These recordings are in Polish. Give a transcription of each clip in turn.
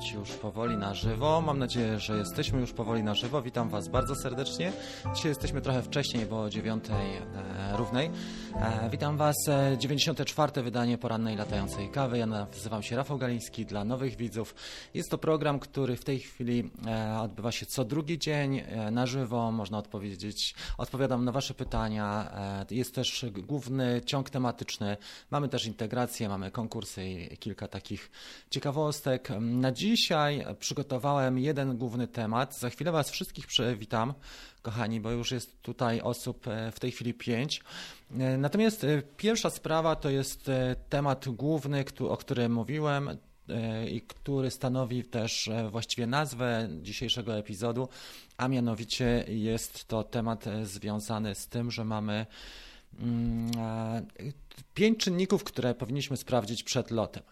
być już powoli na żywo. Mam nadzieję, że jesteśmy już powoli na żywo. Witam Was bardzo serdecznie. Dzisiaj jesteśmy trochę wcześniej, bo o dziewiątej e, równej. E, witam Was, e, 94. wydanie porannej latającej kawy. Ja nazywam się Rafał Galiński dla nowych widzów. Jest to program, który w tej chwili e, odbywa się co drugi dzień e, na żywo. Można odpowiedzieć, odpowiadam na Wasze pytania. E, jest też główny ciąg tematyczny. Mamy też integrację, mamy konkursy i kilka takich ciekawostek. Na dzisiaj przygotowałem jeden główny temat. Za chwilę Was wszystkich przywitam, kochani, bo już jest tutaj osób e, w tej chwili pięć. E, Natomiast e, pierwsza sprawa to jest temat główny, o którym mówiłem i który stanowi też właściwie nazwę dzisiejszego epizodu, a mianowicie jest to temat związany z tym, że mamy pięć czynników, które powinniśmy sprawdzić przed lotem.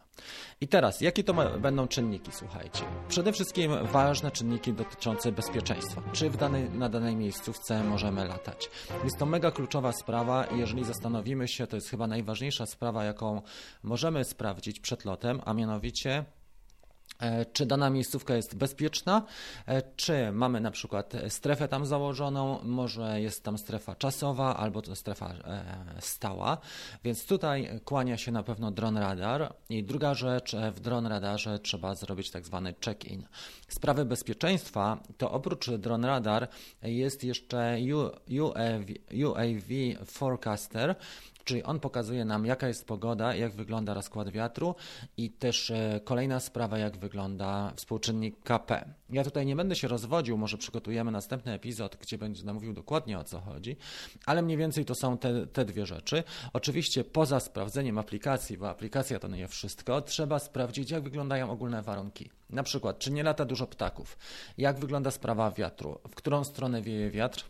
I teraz, jakie to będą czynniki, słuchajcie? Przede wszystkim ważne czynniki dotyczące bezpieczeństwa. Czy w danej, na danej miejscówce możemy latać? Jest to mega kluczowa sprawa i jeżeli zastanowimy się, to jest chyba najważniejsza sprawa, jaką możemy sprawdzić przed lotem, a mianowicie E, czy dana miejscówka jest bezpieczna, e, czy mamy na przykład strefę tam założoną, może jest tam strefa czasowa albo to strefa e, stała, więc tutaj kłania się na pewno dron radar. I druga rzecz, e, w dron radarze trzeba zrobić tak zwany check-in. Sprawy bezpieczeństwa to oprócz dron radar jest jeszcze UAV, UAV forecaster, Czyli on pokazuje nam, jaka jest pogoda, jak wygląda rozkład wiatru i też e, kolejna sprawa, jak wygląda współczynnik KP. Ja tutaj nie będę się rozwodził, może przygotujemy następny epizod, gdzie będzie nam mówił dokładnie o co chodzi, ale mniej więcej to są te, te dwie rzeczy. Oczywiście poza sprawdzeniem aplikacji, bo aplikacja to nie wszystko, trzeba sprawdzić, jak wyglądają ogólne warunki. Na przykład, czy nie lata dużo ptaków, jak wygląda sprawa wiatru, w którą stronę wieje wiatr,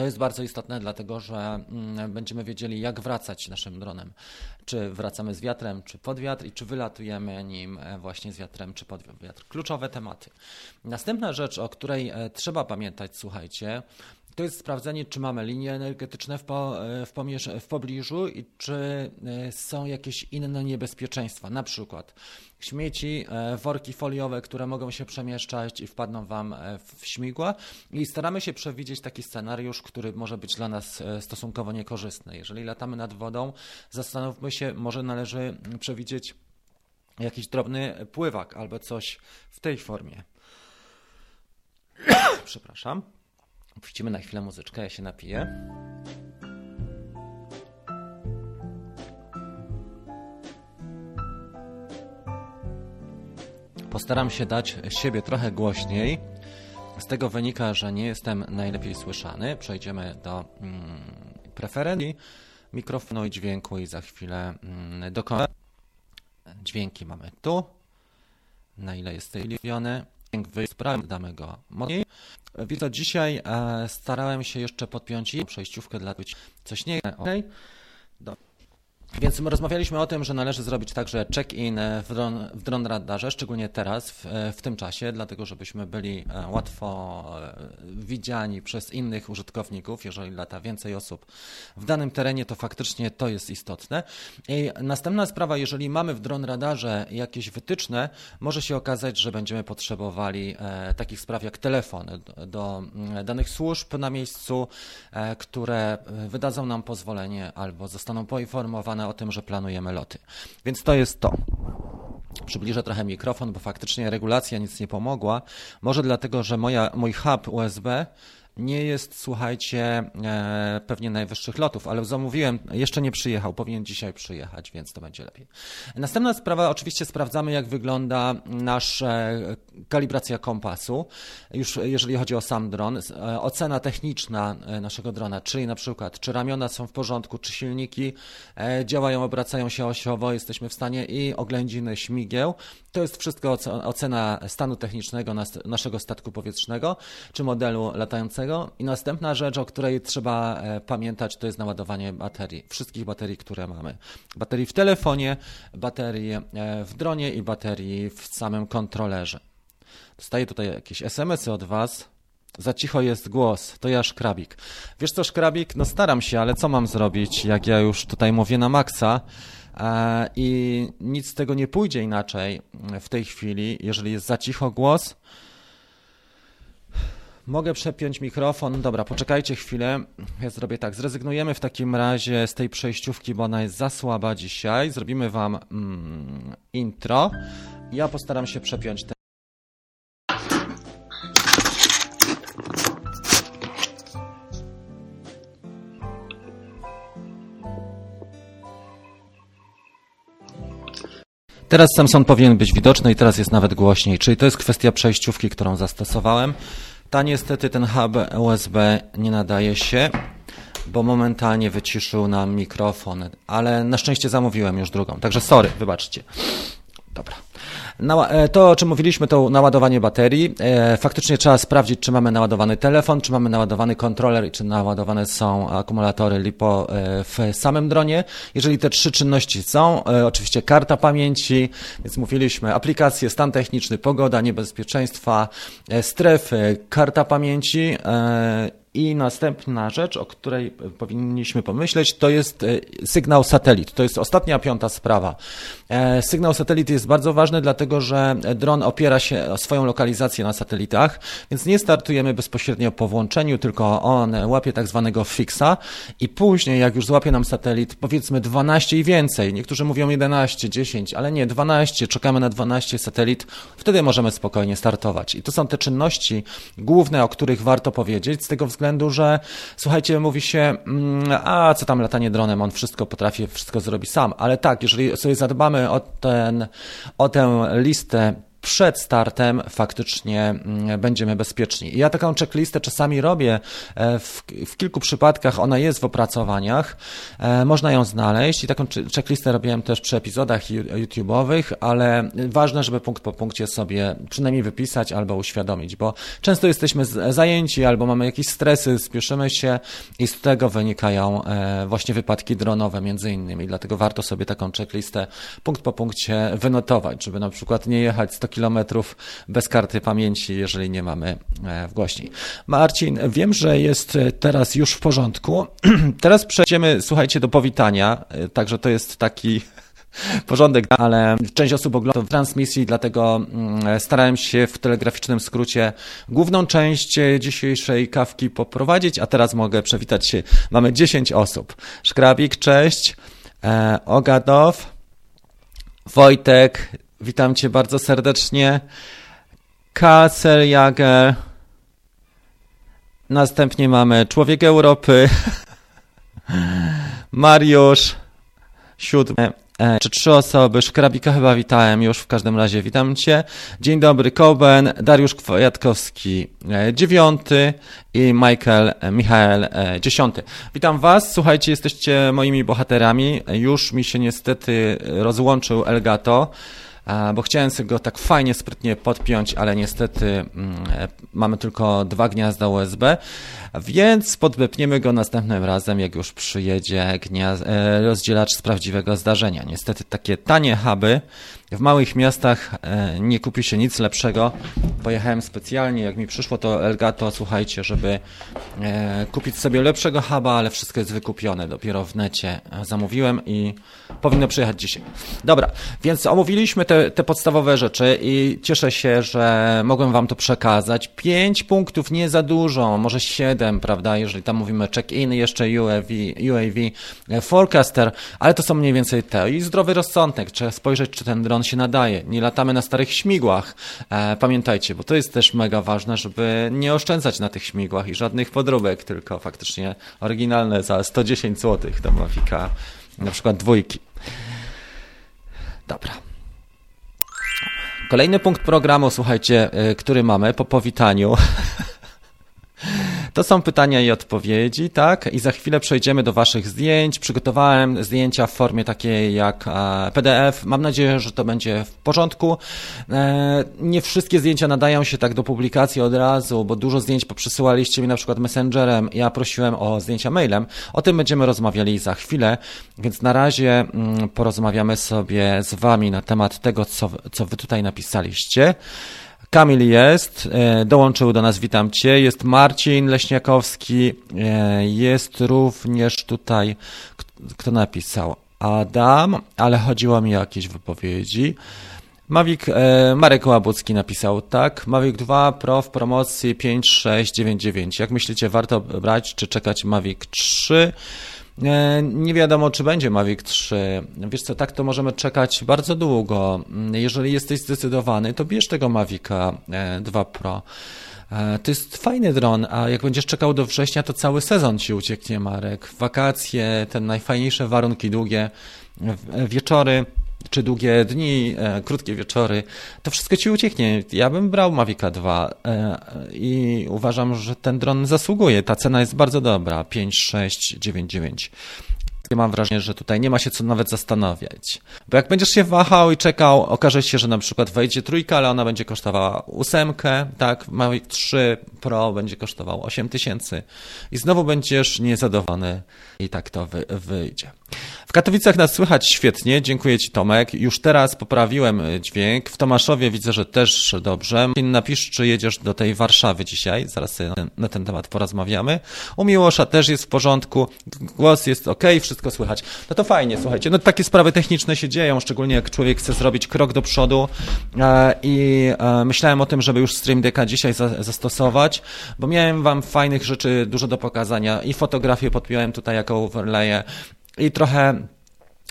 to jest bardzo istotne, dlatego że mm, będziemy wiedzieli, jak wracać naszym dronem. Czy wracamy z wiatrem, czy pod wiatr i czy wylatujemy nim e, właśnie z wiatrem, czy pod wiatr. Kluczowe tematy. Następna rzecz, o której e, trzeba pamiętać, słuchajcie, to jest sprawdzenie, czy mamy linie energetyczne w, po, e, w, pomierz- w pobliżu i czy e, są jakieś inne niebezpieczeństwa, na przykład śmieci, e, worki foliowe, które mogą się przemieszczać i wpadną Wam w śmigła i staramy się przewidzieć taki scenariusz, który może być dla nas stosunkowo niekorzystny. Jeżeli latamy nad wodą, zastanówmy się, może należy przewidzieć jakiś drobny pływak albo coś w tej formie. Przepraszam. Puścimy na chwilę muzyczkę, ja się napiję. Postaram się dać siebie trochę głośniej. Z tego wynika, że nie jestem najlepiej słyszany. Przejdziemy do mm, preferencji mikrofonu i dźwięku i za chwilę mm, Dźwięki mamy tu. Na ile jest ustawiony. Dźwięk wysprawny, damy go mocniej. Widzę, dzisiaj e, starałem się jeszcze podpiąć przejściówkę dla być coś nie. Okay. Więc my rozmawialiśmy o tym, że należy zrobić także check-in e, w dron, w dron radarze, szczególnie teraz, w, e, w tym czasie, dlatego żebyśmy byli e, łatwo widziani przez innych użytkowników. Jeżeli lata więcej osób w danym terenie, to faktycznie to jest istotne. I następna sprawa, jeżeli mamy w dron radarze jakieś wytyczne, może się okazać, że będziemy potrzebowali takich spraw jak telefony do, mm, danych służb na miejscu, które wydadzą nam pozwolenie albo zostaną poinformowane o tym, że planujemy loty. Więc to jest to. Przybliżę trochę mikrofon, bo faktycznie regulacja nic nie pomogła. Może dlatego, że moja, mój hub USB nie jest, słuchajcie, e, pewnie najwyższych lotów, ale zamówiłem, jeszcze nie przyjechał, powinien dzisiaj przyjechać, więc to będzie lepiej. Następna sprawa, oczywiście sprawdzamy, jak wygląda nasza kalibracja kompasu, już jeżeli chodzi o sam dron, e, ocena techniczna e, naszego drona, czyli na przykład, czy ramiona są w porządku, czy silniki e, działają, obracają się osiowo, jesteśmy w stanie i oględziny śmigieł. To jest wszystko oce- ocena stanu technicznego nas, naszego statku powietrznego, czy modelu latającego. I następna rzecz, o której trzeba e, pamiętać, to jest naładowanie baterii. Wszystkich baterii, które mamy. Baterii w telefonie, baterii e, w dronie i baterii w samym kontrolerze. Dostaję tutaj jakieś SMS-y od Was. Za cicho jest głos, to ja Szkrabik. Wiesz co, Szkrabik? No staram się, ale co mam zrobić, jak ja już tutaj mówię na maksa? I nic z tego nie pójdzie inaczej w tej chwili, jeżeli jest za cicho głos. Mogę przepiąć mikrofon. Dobra, poczekajcie chwilę. Ja zrobię tak. Zrezygnujemy w takim razie z tej przejściówki, bo ona jest za słaba dzisiaj. Zrobimy wam mm, intro. Ja postaram się przepiąć ten. Teraz Samson powinien być widoczny i teraz jest nawet głośniej, czyli to jest kwestia przejściówki, którą zastosowałem. Ta niestety ten hub USB nie nadaje się, bo momentalnie wyciszył nam mikrofon, ale na szczęście zamówiłem już drugą, także sorry, wybaczcie. Dobra. E, to, o czym mówiliśmy, to naładowanie baterii. E, faktycznie trzeba sprawdzić, czy mamy naładowany telefon, czy mamy naładowany kontroler i czy naładowane są akumulatory LiPo e, w samym dronie. Jeżeli te trzy czynności są, oczywiście karta pamięci, więc mówiliśmy aplikacje, stan techniczny, pogoda, niebezpieczeństwa, strefy, karta pamięci i następna rzecz, o której powinniśmy pomyśleć, to jest e, sygnał satelit. To jest ostatnia, piąta sprawa. E, sygnał satelit jest bardzo ważny, dlatego że dron opiera się o swoją lokalizację na satelitach, więc nie startujemy bezpośrednio po włączeniu, tylko on łapie tak zwanego fixa i później, jak już złapie nam satelit, powiedzmy 12 i więcej, niektórzy mówią 11, 10, ale nie, 12, czekamy na 12 satelit, wtedy możemy spokojnie startować. I to są te czynności główne, o których warto powiedzieć, z tego względu, względu, że słuchajcie, mówi się, mm, a co tam latanie dronem, on wszystko potrafi, wszystko zrobi sam. Ale tak, jeżeli sobie zadbamy o, ten, o tę listę przed startem faktycznie mm, będziemy bezpieczni. Ja taką checklistę czasami robię, e, w, w, kilku przypadkach ona jest w opracowaniach, e, można ją znaleźć i taką checklistę robiłem też przy epizodach YouTube'owych, ale ważne, żeby punkt po punkcie sobie przynajmniej wypisać albo uświadomić, bo często jesteśmy zajęci albo mamy jakieś stresy, spieszymy się i z tego wynikają e, właśnie wypadki dronowe między innymi, dlatego warto sobie taką checklistę punkt po punkcie wynotować, żeby na przykład nie jechać 100 kilometrów bez karty pamięci, jeżeli nie mamy e, w głośni. Marcin, wiem, że jest e, teraz już w porządku. teraz przejdziemy, słuchajcie, do powitania, e, także to jest taki porządek, ale część osób ogląda w transmisji, dlatego mm, starałem się w telegraficznym skrócie główną część dzisiejszej kawki poprowadzić, a teraz mogę przewitać się. Mamy 10 osób. Szkrabik, cześć. Ogadow, Wojtek, Witam Cię bardzo serdecznie. Jager. Następnie mamy Człowiek Europy. Mariusz. Siódmy. E, czy trzy osoby? Szkrabika chyba witałem już w każdym razie. Witam Cię. Dzień dobry, Koben, Dariusz Kwiatkowski, e, dziewiąty i Michael, e, Michael, dziesiąty. Witam Was. Słuchajcie, jesteście moimi bohaterami. Już mi się niestety rozłączył Elgato bo chciałem sobie go tak fajnie, sprytnie podpiąć, ale niestety mm, e, mamy tylko dwa gniazda USB, więc podwepniemy go następnym razem, jak już przyjedzie gniazd, e, rozdzielacz z prawdziwego zdarzenia. Niestety takie tanie huby w małych miastach e, nie kupi się nic lepszego. Pojechałem specjalnie, jak mi przyszło to Elgato, słuchajcie, żeby e, kupić sobie lepszego huba, ale wszystko jest wykupione. Dopiero w necie zamówiłem i powinno przyjechać dzisiaj. Dobra, więc omówiliśmy te, te podstawowe rzeczy i cieszę się, że mogłem Wam to przekazać. Pięć punktów, nie za dużo, może siedem, prawda, jeżeli tam mówimy check-in, jeszcze UAV, UAV, e, forecaster, ale to są mniej więcej te. I zdrowy rozsądek, trzeba spojrzeć, czy ten dron on się nadaje. Nie latamy na starych śmigłach. E, pamiętajcie, bo to jest też mega ważne, żeby nie oszczędzać na tych śmigłach i żadnych podróbek, tylko faktycznie oryginalne za 110 zł do Mavica, na przykład dwójki. Dobra. Kolejny punkt programu, słuchajcie, e, który mamy po powitaniu. To są pytania i odpowiedzi, tak? I za chwilę przejdziemy do Waszych zdjęć. Przygotowałem zdjęcia w formie takiej jak e, PDF. Mam nadzieję, że to będzie w porządku. E, nie wszystkie zdjęcia nadają się tak do publikacji od razu, bo dużo zdjęć poprzesyłaliście mi na przykład Messengerem. Ja prosiłem o zdjęcia mailem. O tym będziemy rozmawiali za chwilę, więc na razie mm, porozmawiamy sobie z Wami na temat tego, co, co Wy tutaj napisaliście. Kamil jest, e, dołączył do nas, witam Cię. Jest Marcin Leśniakowski, e, jest również tutaj, kto napisał? Adam, ale chodziło mi o jakieś wypowiedzi. Mavic, e, Marek Łabucki napisał tak, Mavic 2 Pro w promocji 5699. Jak myślicie, warto brać czy czekać Mavic 3? E, nie wiadomo, czy będzie Mavic 3. Wiesz co, tak to możemy czekać bardzo długo. Jeżeli jesteś zdecydowany, to bierz tego Mavica 2 e, Pro. E, to jest fajny dron, a jak będziesz czekał do września, to cały sezon ci ucieknie, Marek. Wakacje, te najfajniejsze warunki, długie wieczory czy długie dni, e, krótkie wieczory, to wszystko ci ucieknie. Ja bym brał Mavica 2 e, i uważam, że ten dron zasługuje. Ta cena jest bardzo dobra, 5699 mam wrażenie, że tutaj nie ma się co nawet zastanawiać. Bo jak będziesz się wahał i czekał, okaże się, że na przykład wejdzie trójka, ale ona będzie kosztowała ósemkę, tak, Mavic 3 Pro będzie kosztował 8 tysięcy i znowu będziesz niezadowolony i tak to wy wyjdzie. W Katowicach nas słychać świetnie, dziękuję Ci Tomek. Już teraz poprawiłem dźwięk. W Tomaszowie widzę, że też dobrze. Napisz, czy jedziesz do tej Warszawy dzisiaj, zaraz na ten, na ten temat porozmawiamy. U Miłosza też jest w porządku, głos jest ok, wszystko słychać. No to fajnie, słuchajcie, no takie sprawy techniczne się dzieją, szczególnie jak człowiek chce zrobić krok do przodu e, i e, myślałem o tym, żeby już Stream Decka dzisiaj zastosować, bo miałem Wam fajnych rzeczy dużo do pokazania i fotografię podpiąłem tutaj jako overlaye, i trochę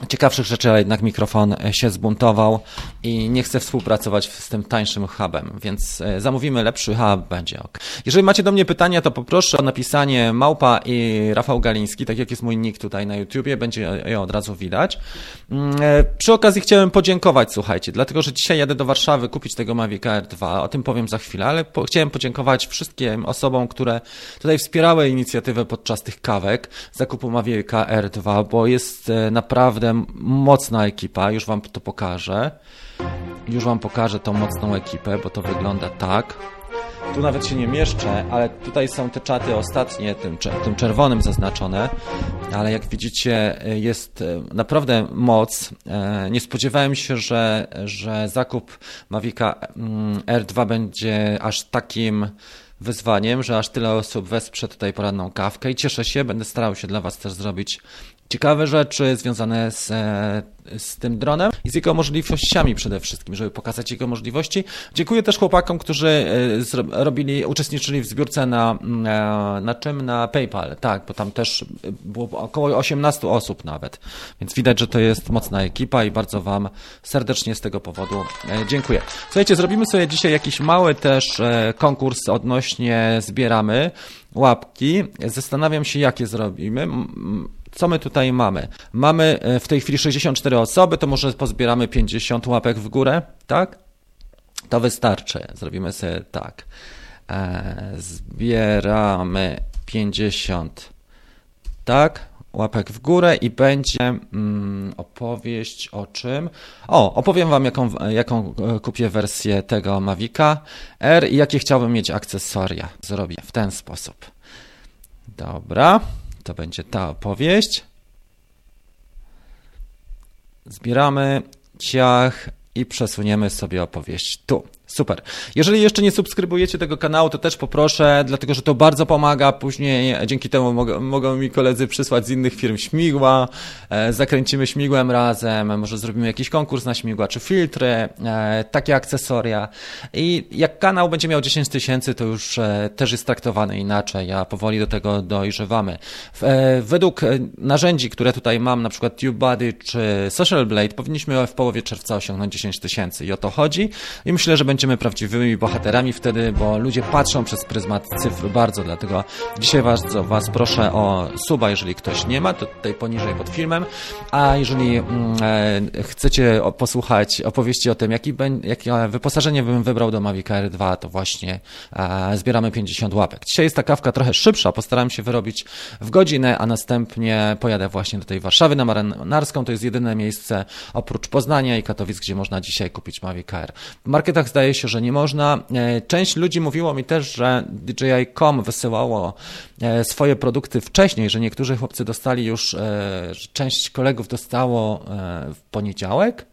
ciekawszych rzeczy, ale jednak mikrofon się zbuntował i nie chce współpracować z tym tańszym hubem, więc e, zamówimy lepszy hub, będzie ok. Jeżeli macie do mnie pytania, to poproszę o napisanie Małpa i Rafał Galiński, tak jak jest mój nick tutaj na YouTubie, będzie je od razu widać. Mm, e, przy okazji chciałem podziękować, słuchajcie, dlatego, że dzisiaj jadę do Warszawy kupić tego Mavic Air 2, o tym powiem za chwilę, ale po, chciałem podziękować wszystkim osobom, które tutaj wspierały inicjatywę podczas tych kawek zakupu Mavic Air 2, bo jest e, naprawdę mocna ekipa, już Wam to pokażę. Już Wam pokażę tą mocną ekipę, bo to wygląda tak. Tu nawet się nie mieszczę, ale tutaj są te czaty ostatnie, tym, tym czerwonym zaznaczone, ale jak widzicie jest e, naprawdę moc. E, nie spodziewałem się, że, że zakup Mavica mm, R2 będzie aż takim wyzwaniem, że aż tyle osób wesprze tutaj poranną kawkę i cieszę się, będę starał się dla Was też zrobić ciekawe rzeczy związane z, e, z tym dronem i z jego możliwościami przede wszystkim, żeby pokazać jego możliwości. Dziękuję też chłopakom, którzy e, robili, uczestniczyli w zbiórce na, mm, e, na czym? Na PayPal, tak, bo tam też było około 18 osób nawet, więc widać, że to jest mocna ekipa i bardzo Wam serdecznie z tego powodu dziękuję. Słuchajcie, zrobimy sobie dzisiaj jakiś mały też konkurs odnośnie zbieramy łapki. Zastanawiam się, jakie zrobimy. Co my tutaj mamy? Mamy e, w tej chwili 64 osoby, to może pozbieramy 50 łapek w górę, tak? To wystarczy. Zrobimy sobie tak. E, zbieramy 50, tak? Łapek w górę i będzie mm, opowieść o czym? O, opowiem Wam, jaką, jaką e, kupię wersję tego Mavica R i jakie chciałbym mieć akcesoria. Zrobię w ten sposób. Dobra to będzie ta opowieść. Zbieramy ciach i przesuniemy sobie opowieść tu. Super. Jeżeli jeszcze nie subskrybujecie tego kanału, to też poproszę, dlatego że to bardzo pomaga. Później dzięki temu mogą, mi koledzy przysłać z innych firm śmigła, e, zakręcimy śmigłem razem, może zrobimy jakiś konkurs na śmigła czy filtry, e, takie akcesoria. I jak kanał będzie miał 10 tysięcy, to już e, też jest traktowany inaczej, a powoli do tego dojrzewamy. Według narzędzi, które tutaj mam, na przykład TubeBuddy czy Social Blade, powinniśmy w połowie czerwca osiągnąć 10 tysięcy i o to chodzi. I myślę, że będzie będziemy prawdziwymi bohaterami wtedy, bo ludzie patrzą przez pryzmat cyfr bardzo, dlatego dzisiaj bardzo Was proszę o suba, jeżeli ktoś nie ma, to tutaj poniżej pod filmem, a jeżeli mm, e, chcecie posłuchać opowieści o tym, jaki jakie wyposażenie bym wybrał do Mavic Air 2, to właśnie e, zbieramy 50 łapek. Dzisiaj jest ta kawka trochę szybsza, postaram się wyrobić w godzinę, a następnie pojadę właśnie do tej Warszawy na Marynarską, to jest jedyne miejsce oprócz Poznania i Katowic, gdzie można dzisiaj kupić Mavic Air. W marketach zdaje wydaje się, że nie można. E, część ludzi mówiło mi też, że DJI.com wysyłało e, swoje produkty wcześniej, że niektórzy chłopcy dostali już, e, część kolegów dostało w poniedziałek.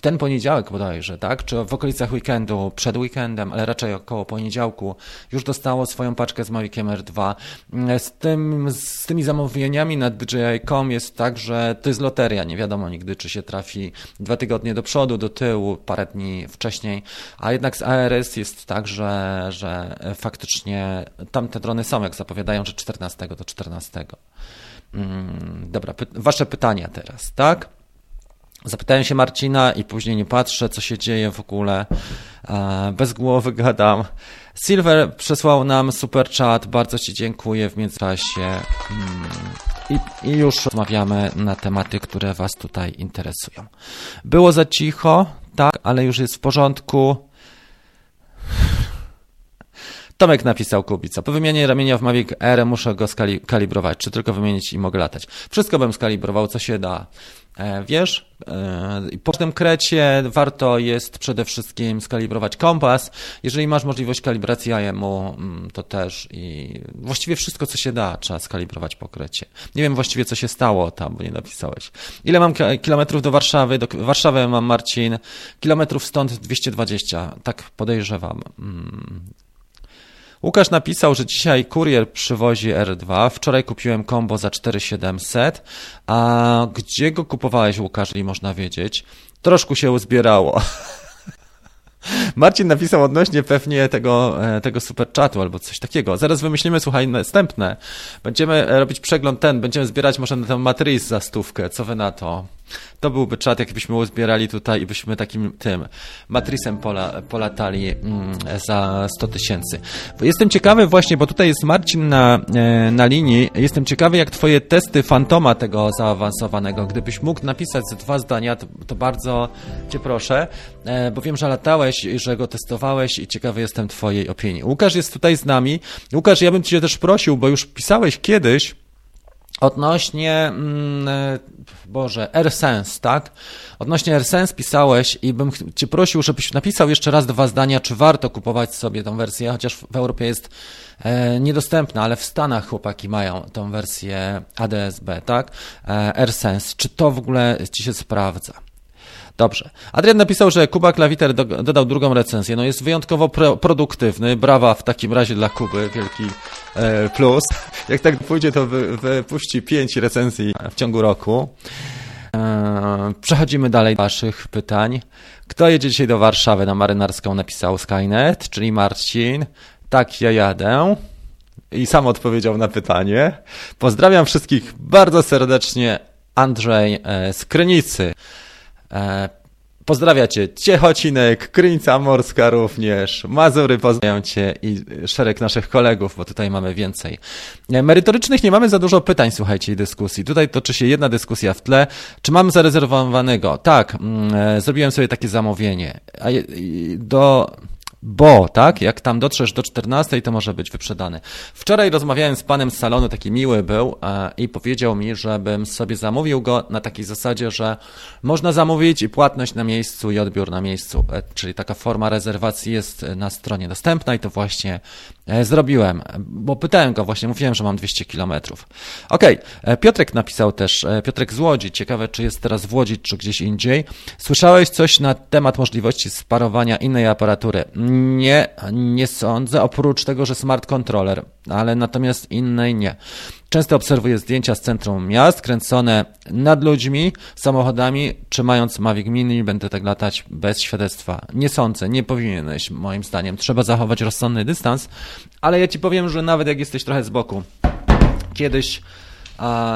W ten poniedziałek bodajże, tak? Czy w okolicach weekendu, przed weekendem, ale raczej około poniedziałku, już dostało swoją paczkę z Maviciem R2. Z, tym, z tymi zamówieniami na DJI.com jest tak, że to jest loteria. Nie wiadomo nigdy, czy się trafi dwa tygodnie do przodu, do tyłu, parę dni wcześniej. A jednak z ARS jest tak, że, że faktycznie tamte drony są, jak zapowiadają, że 14 do 14. Mm, dobra, py wasze pytania teraz, tak? Zapytałem się Marcina i później nie patrzę, co się dzieje w ogóle. E, bez głowy gadam. Silver przesłał nam super chat, bardzo Ci dziękuję w międzyczasie. Mm, I, I, już rozmawiamy na tematy, które Was tutaj interesują. Było za cicho, tak, ale już jest w porządku. Tomek napisał Kubica. Po wymianie ramienia w Mavic Air muszę go skalibrować, czy tylko wymienić i mogę latać. Wszystko bym skalibrował, co się da. E, wiesz, e, po tym krecie warto jest przede wszystkim skalibrować kompas. Jeżeli masz możliwość kalibracji IMU, mm, to też i właściwie wszystko, co się da, trzeba skalibrować po krecie. Nie wiem właściwie, co się stało tam, bo nie napisałeś. Ile mam kilometrów do Warszawy? Do Warszawy mam, Marcin. Kilometrów stąd 220, tak podejrzewam. Łukasz napisał, że dzisiaj kurier przywozi R2. Wczoraj kupiłem kombo za 4700. A gdzie go kupowałeś, Łukasz, jeżeli można wiedzieć? Troszkę się uzbierało. Marcin napisał odnośnie pewnie tego, e, tego super chatu albo coś takiego. Zaraz wymyślimy, słuchaj, następne. Będziemy robić przegląd ten, będziemy zbierać może na tę matrycę za stówkę. Co wy na to? To byłby czat, jakbyśmy uzbierali tutaj i byśmy takim tym matrisem pola, polatali mm, za 100 tysięcy. Jestem ciekawy właśnie, bo tutaj jest Marcin na, e, na linii. Jestem ciekawy, jak twoje testy fantoma tego zaawansowanego. Gdybyś mógł napisać dwa zdania, to, to bardzo cię proszę, e, bo wiem, że latałeś, że go testowałeś i ciekawy jestem twojej opinii. Łukasz jest tutaj z nami. Łukasz, ja bym cię też prosił, bo już pisałeś kiedyś, Odnośnie, mm, e, Boże, AirSense, tak? Odnośnie AirSense pisałeś i bym Cię prosił, żebyś napisał jeszcze raz dwa zdania, czy warto kupować sobie tą wersję, chociaż w Europie jest e, niedostępna, ale w Stanach chłopaki mają tą wersję ADSB, tak? E, AirSense. Czy to w ogóle Ci się sprawdza? Dobrze. Adrian napisał, że Kuba Klawiter do, dodał drugą recenzję. No jest wyjątkowo pro, produktywny. Brawa w takim razie dla Kuby. Wielki e, plus. Jak tak pójdzie, to wy, wypuści pięć recenzji w ciągu roku. E, przechodzimy dalej do Waszych pytań. Kto jedzie dzisiaj do Warszawy na marynarską? Napisał Skynet, czyli Marcin. Tak, ja jadę. I sam odpowiedział na pytanie. Pozdrawiam wszystkich bardzo serdecznie. Andrzej e, z Krynicy. E, pozdrawiacie Ciechocinek, Krynica Morska również, Mazury pozdrawiam Cię i szereg naszych kolegów, bo tutaj mamy więcej. E, merytorycznych nie mamy za dużo pytań, słuchajcie, i dyskusji. Tutaj toczy się jedna dyskusja w tle. Czy mam zarezerwowanego? Tak, mm, e, zrobiłem sobie takie zamówienie. Do bo tak, jak tam dotrzesz do 14, to może być wyprzedany. Wczoraj rozmawiałem z panem z salonu, taki miły był e, i powiedział mi, żebym sobie zamówił go na takiej zasadzie, że można zamówić i płatność na miejscu i odbiór na miejscu, e, czyli taka forma rezerwacji jest na stronie dostępna i to właśnie e, zrobiłem, bo pytałem go właśnie, mówiłem, że mam 200 kilometrów. Okej, okay. Piotrek napisał też, Piotrek z Łodzi, ciekawe czy jest teraz w Łodzi czy gdzieś indziej. Słyszałeś coś na temat możliwości sparowania innej aparatury? Nie, nie sądzę, oprócz tego, że smart controller, ale natomiast innej nie. Często obserwuję zdjęcia z centrum miast, kręcone nad ludźmi, samochodami, czy mając Mavic Mini będę tak latać bez świadectwa. Nie sądzę, nie powinieneś moim zdaniem. Trzeba zachować rozsądny dystans, ale ja Ci powiem, że nawet jak jesteś trochę z boku, kiedyś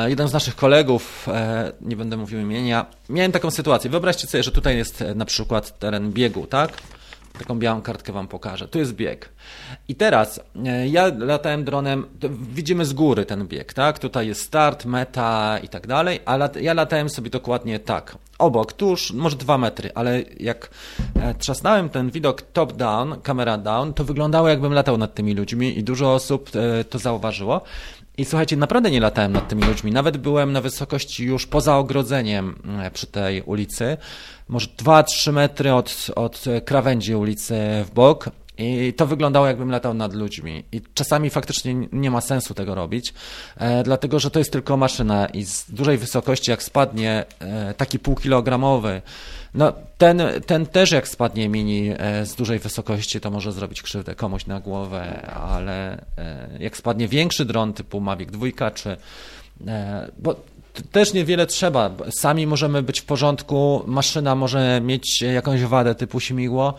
jeden z naszych kolegów, e, nie będę mówił imienia, miałem taką sytuację. Wyobraźcie sobie, że tutaj jest e, na przykład teren biegu, tak? Taką białą kartkę Wam pokażę. Tu jest bieg. I teraz e, ja latałem dronem, widzimy z góry ten bieg, tak? Tutaj jest start, meta i tak dalej, a ja latałem sobie dokładnie tak. Obok, tuż, może dwa metry, ale jak e, trzasnąłem ten widok top-down, kamera down, to wyglądało jakbym latał nad tymi ludźmi i dużo osób e, to zauważyło. I słuchajcie, naprawdę nie latałem nad tymi ludźmi. Nawet byłem na wysokości już poza ogrodzeniem przy tej ulicy może 2-3 metry od, od krawędzi ulicy w bok I to wyglądało, jakbym latał nad ludźmi. I czasami faktycznie nie ma sensu tego robić, e, dlatego że to jest tylko maszyna i z dużej wysokości, jak spadnie e, taki półkilogramowy, no ten, ten też jak spadnie mini e, z dużej wysokości, to może zrobić krzywdę komuś na głowę, ale e, jak spadnie większy dron typu Mavic 2 czy e, bo też niewiele trzeba. Sami możemy być w porządku, maszyna może mieć jakąś wadę typu śmigło,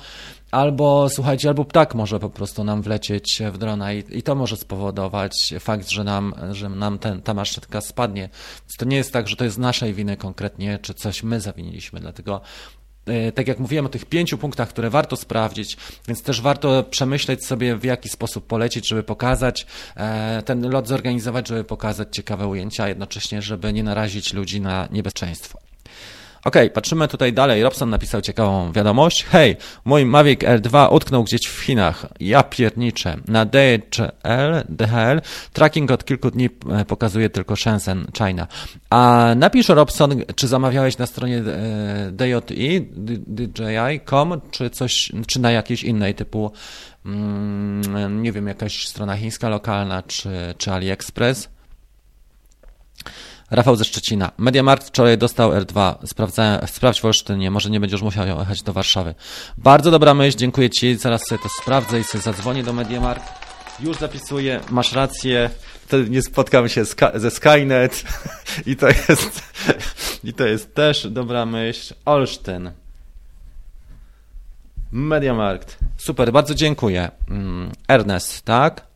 albo słuchajcie, albo ptak może po prostu nam wlecieć w drona i, i to może spowodować fakt, że nam, że nam ten, ta maszynka spadnie. Więc to nie jest tak, że to jest naszej winy konkretnie, czy coś my zawiniliśmy, dlatego e, tak jak mówiłem o tych pięciu punktach, które warto sprawdzić, więc też warto przemyśleć sobie, w jaki sposób polecieć, żeby pokazać e, ten lot zorganizować, żeby pokazać ciekawe ujęcia, a jednocześnie, żeby nie narazić ludzi na niebezpieczeństwo. Ok, patrzymy tutaj dalej. Robson napisał ciekawą wiadomość. Hej, mój Mavic R2 utknął gdzieś w Chinach. Ja pierniczę. Na DHL, DHL tracking od kilku dni e, pokazuje tylko Shenzhen, China. A napisz Robson, czy zamawiałeś na stronie e, DJI, DJI.com, czy coś, czy na jakiejś innej typu, mm, nie wiem, jakaś strona chińska lokalna, czy, czy AliExpress? Rafał ze Szczecina. Mediamarkt wczoraj dostał R2. Sprawdzałem, sprawdź w Olsztynie, może nie będziesz musiał jechać do Warszawy. Bardzo dobra myśl, dziękuję Ci. Zaraz sobie to sprawdzę i sobie zadzwonię do Mediamarkt. Już zapisuję, masz rację. Wtedy nie spotkam się ze Skynet i to jest, i to jest też dobra myśl. Olsztyn. Mediamarkt. Super, bardzo dziękuję. Mm, Ernest, tak?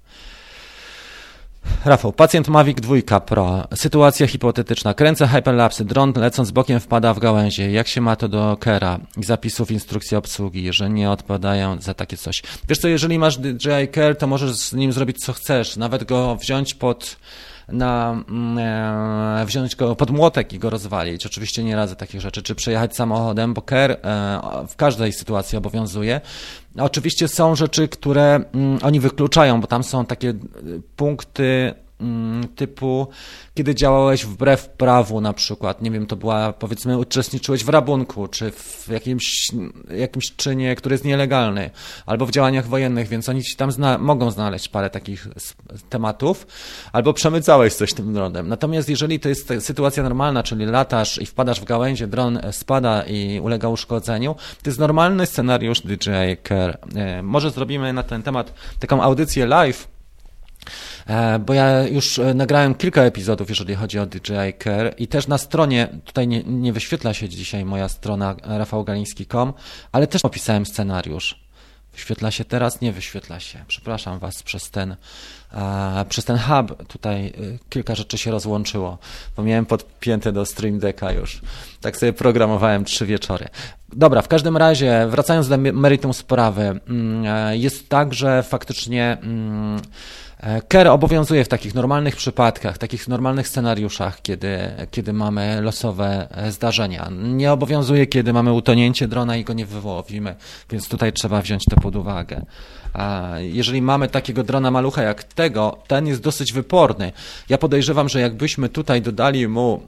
Rafał, pacjent Mavic 2 Pro. Sytuacja hipotetyczna. Kręcę hyperlapsy, dron lecąc bokiem wpada w gałęzie. Jak się ma to do Kera i zapisów instrukcji obsługi, że nie odpadają za takie coś? Wiesz co, jeżeli masz DJI Care, to możesz z nim zrobić co chcesz. Nawet go wziąć pod na mm, e, wziąć go pod młotek i go rozwalić. Oczywiście nie radzę takich rzeczy, czy przejechać samochodem, bo KER e, w każdej sytuacji obowiązuje. Oczywiście są rzeczy, które mm, oni wykluczają, bo tam są takie punkty Mm, typu, kiedy działałeś wbrew prawu na przykład, nie wiem, to była, powiedzmy, uczestniczyłeś w rabunku, czy w jakimś, jakimś czynie, który jest nielegalny, albo w działaniach wojennych, więc oni ci tam zna mogą znaleźć parę takich tematów, albo przemycałeś coś tym dronem. Natomiast jeżeli to jest sytuacja normalna, czyli latasz i wpadasz w gałęzie, dron spada i ulega uszkodzeniu, to jest normalny scenariusz DJI Care. Może zrobimy na ten temat taką audycję live, bo ja już e, nagrałem kilka epizodów, jeżeli chodzi o DJI Care i też na stronie, tutaj nie, nie wyświetla się dzisiaj moja strona rafałgaliński.com, ale też opisałem scenariusz. Wyświetla się teraz? Nie wyświetla się. Przepraszam Was przez ten, przez ten hub. Tutaj kilka rzeczy się rozłączyło, bo miałem podpięte do Stream Decka już. Tak sobie programowałem trzy wieczory. Dobra, w każdym razie, wracając do meritum sprawy, mm, e, jest tak, że faktycznie. Mm, Ker obowiązuje w takich normalnych przypadkach, takich normalnych scenariuszach, kiedy, kiedy mamy losowe e, zdarzenia. Nie obowiązuje, kiedy mamy utonięcie drona i go nie wyłowimy, więc tutaj trzeba wziąć to pod uwagę. Jeżeli mamy takiego drona malucha jak tego, ten jest dosyć wyporny. Ja podejrzewam, że jakbyśmy tutaj dodali mu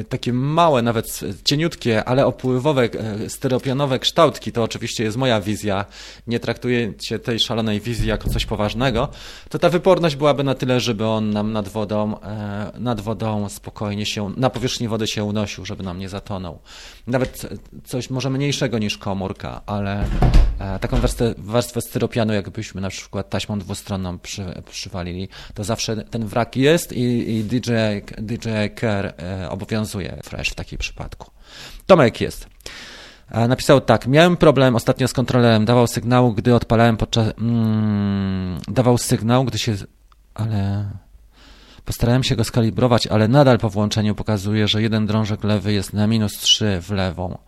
e, takie małe, nawet cieniutkie, ale opływowe, e, styropianowe kształtki, to oczywiście jest moja wizja, nie traktujecie tej szalonej wizji jako coś poważnego, to ta wyporność byłaby na tyle, żeby on nam nad wodą, e, nad wodą spokojnie się, na powierzchni wody się unosił, żeby nam nie zatonął. Nawet coś może mniejszego niż komórka, ale taką warstwę, warstwę styropianu jakbyśmy na przykład taśmą dwustronną przy, przywalili, to zawsze ten wrak jest i, i DJ, DJ Care obowiązuje fresh w takim przypadku. Tomek jest. E, napisał tak, miałem problem ostatnio z kontrolerem, dawał sygnał, gdy odpalałem podczas... Mm, dawał sygnał, gdy się... ale... Postarałem się go skalibrować, ale nadal po włączeniu pokazuje, że jeden drążek lewy jest na minus 3 w lewą.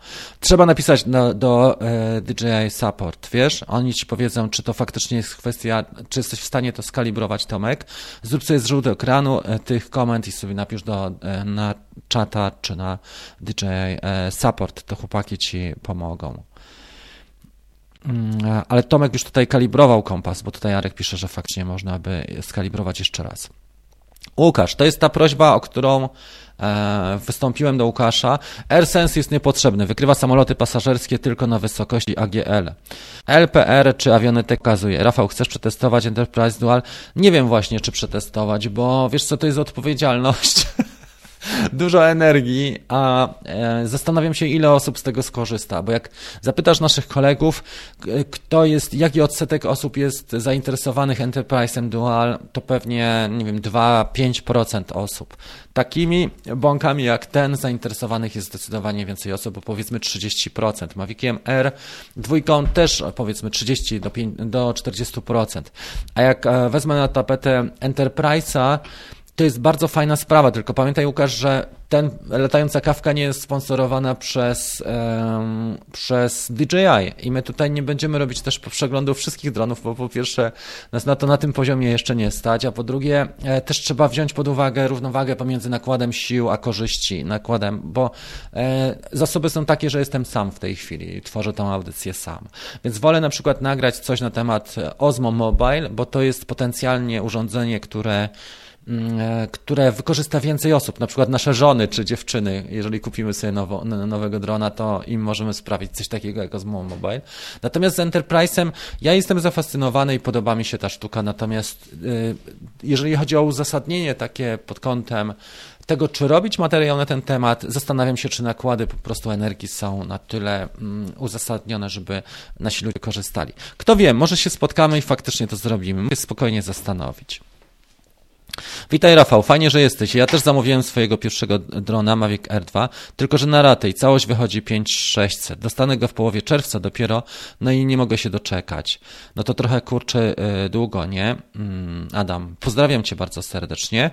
Trzeba napisać do, do e, DJI Support, wiesz? Oni ci powiedzą, czy to faktycznie jest kwestia, czy jesteś w stanie to skalibrować, Tomek. Zrób sobie zrzut ekranu e, tych komend i sobie napisz do, e, na czata czy na DJI e, Support, to chłopaki ci pomogą. Mm, ale Tomek już tutaj kalibrował kompas, bo tutaj Jarek pisze, że faktycznie można by skalibrować jeszcze raz. Łukasz, to jest ta prośba, o którą e, wystąpiłem do Łukasza. AirSense jest niepotrzebny, wykrywa samoloty pasażerskie tylko na wysokości AGL. LPR czy Avionetek pokazuje. Rafał, chcesz przetestować Enterprise Dual? Nie wiem właśnie, czy przetestować, bo wiesz co, to jest odpowiedzialność. dużo energii, a e, zastanawiam się, ile osób z tego skorzysta, bo jak zapytasz naszych kolegów, kto jest, jaki odsetek osób jest zainteresowanych Enterprise'em Dual, to pewnie, nie wiem, 2-5% osób. Takimi bąkami jak ten zainteresowanych jest zdecydowanie więcej osób, bo powiedzmy 30%. Maviciem R dwójką też powiedzmy 30 do, 5, do 40%. A jak e, wezmę na tapetę Enterprise'a, to jest bardzo fajna sprawa, tylko pamiętaj Łukasz, że ten latająca kawka nie jest sponsorowana przez, um, przez DJI i my tutaj nie będziemy robić też przeglądu wszystkich dronów, bo po pierwsze nas na to na tym poziomie jeszcze nie stać, a po drugie e, też trzeba wziąć pod uwagę równowagę pomiędzy nakładem sił a korzyści, nakładem, bo e, zasoby są takie, że jestem sam w tej chwili i tworzę tą audycję sam. Więc wolę na przykład nagrać coś na temat Osmo Mobile, bo to jest potencjalnie urządzenie, które e, które wykorzysta więcej osób, na przykład nasze żony czy dziewczyny. Jeżeli kupimy sobie nowo, nowego drona, to im możemy sprawić coś takiego jak Osmo Mobile. Natomiast z Enterprise'em ja jestem zafascynowany i podoba mi się ta sztuka, natomiast y, jeżeli chodzi o uzasadnienie takie pod kątem tego, czy robić materiał na ten temat, zastanawiam się, czy nakłady po prostu energii są na tyle mm, uzasadnione, żeby nasi ludzie korzystali. Kto wie, może się spotkamy i faktycznie to zrobimy. Mogę spokojnie zastanowić. Witaj Rafał, fajnie, że jesteś. Ja też zamówiłem swojego pierwszego drona Mavic R2, tylko że na ratę i całość wychodzi 5600. Dostanę go w połowie czerwca dopiero, no i nie mogę się doczekać. No to trochę kurczę y, długo, nie? Mm, Adam, pozdrawiam cię bardzo serdecznie.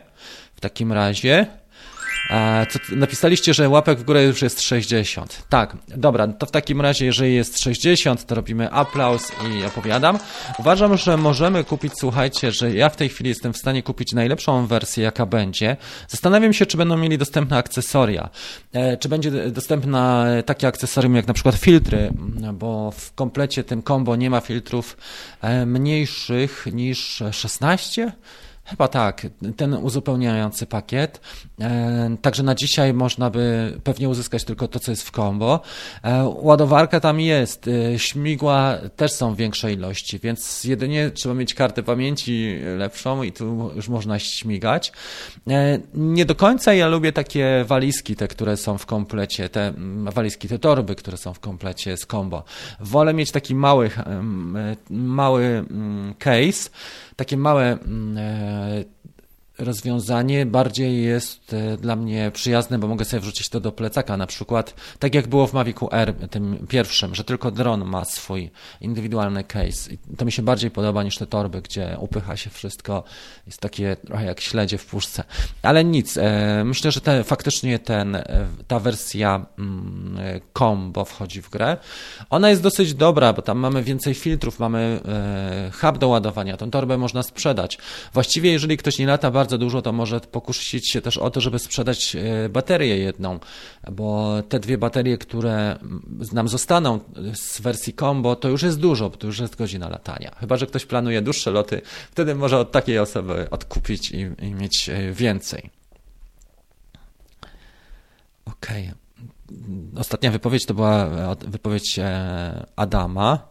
W takim razie co, napisaliście, że łapek w górę już jest 60. Tak, dobra, to w takim razie, jeżeli jest 60, to robimy aplauz i opowiadam. Uważam, że możemy kupić, słuchajcie, że ja w tej chwili jestem w stanie kupić najlepszą wersję, jaka będzie. Zastanawiam się, czy będą mieli dostępne akcesoria. E, czy będzie dostępna takie akcesorium jak na przykład filtry, bo w komplecie tym combo nie ma filtrów e, mniejszych niż 16 Chyba tak, ten uzupełniający pakiet. E, także na dzisiaj można by pewnie uzyskać tylko to, co jest w combo. E, ładowarka tam jest, e, śmigła też są w większej ilości, więc jedynie trzeba mieć kartę pamięci lepszą i tu już można śmigać. Nie do końca ja lubię takie walizki, te, które są w komplecie, te mm, walizki, te torby, które są w komplecie z combo. Wolę mieć taki mały, mały mm, case, takie małe mm, e, rozwiązanie bardziej jest e, dla mnie przyjazne, bo mogę sobie wrzucić to do plecaka. Na przykład, tak jak było w Mavicu R, tym pierwszym, że tylko dron ma swój indywidualny case. I to mi się bardziej podoba niż te torby, gdzie upycha się wszystko. Jest takie trochę jak śledzie w puszce. Ale nic. E, myślę, że te, faktycznie ten, ta wersja mm, combo wchodzi w grę. Ona jest dosyć dobra, bo tam mamy więcej filtrów, mamy hub do ładowania. Tą torbę można sprzedać. Właściwie, jeżeli ktoś nie lata bardzo bardzo dużo, to może pokusić się też o to, żeby sprzedać e, baterię jedną, bo te dwie baterie, które nam zostaną z wersji combo, to już jest dużo, bo to już jest godzina latania. Chyba, że ktoś planuje dłuższe loty, wtedy może od takiej osoby odkupić i, i mieć e, więcej. Okej. Okay. Ostatnia wypowiedź to była e, wypowiedź Adama.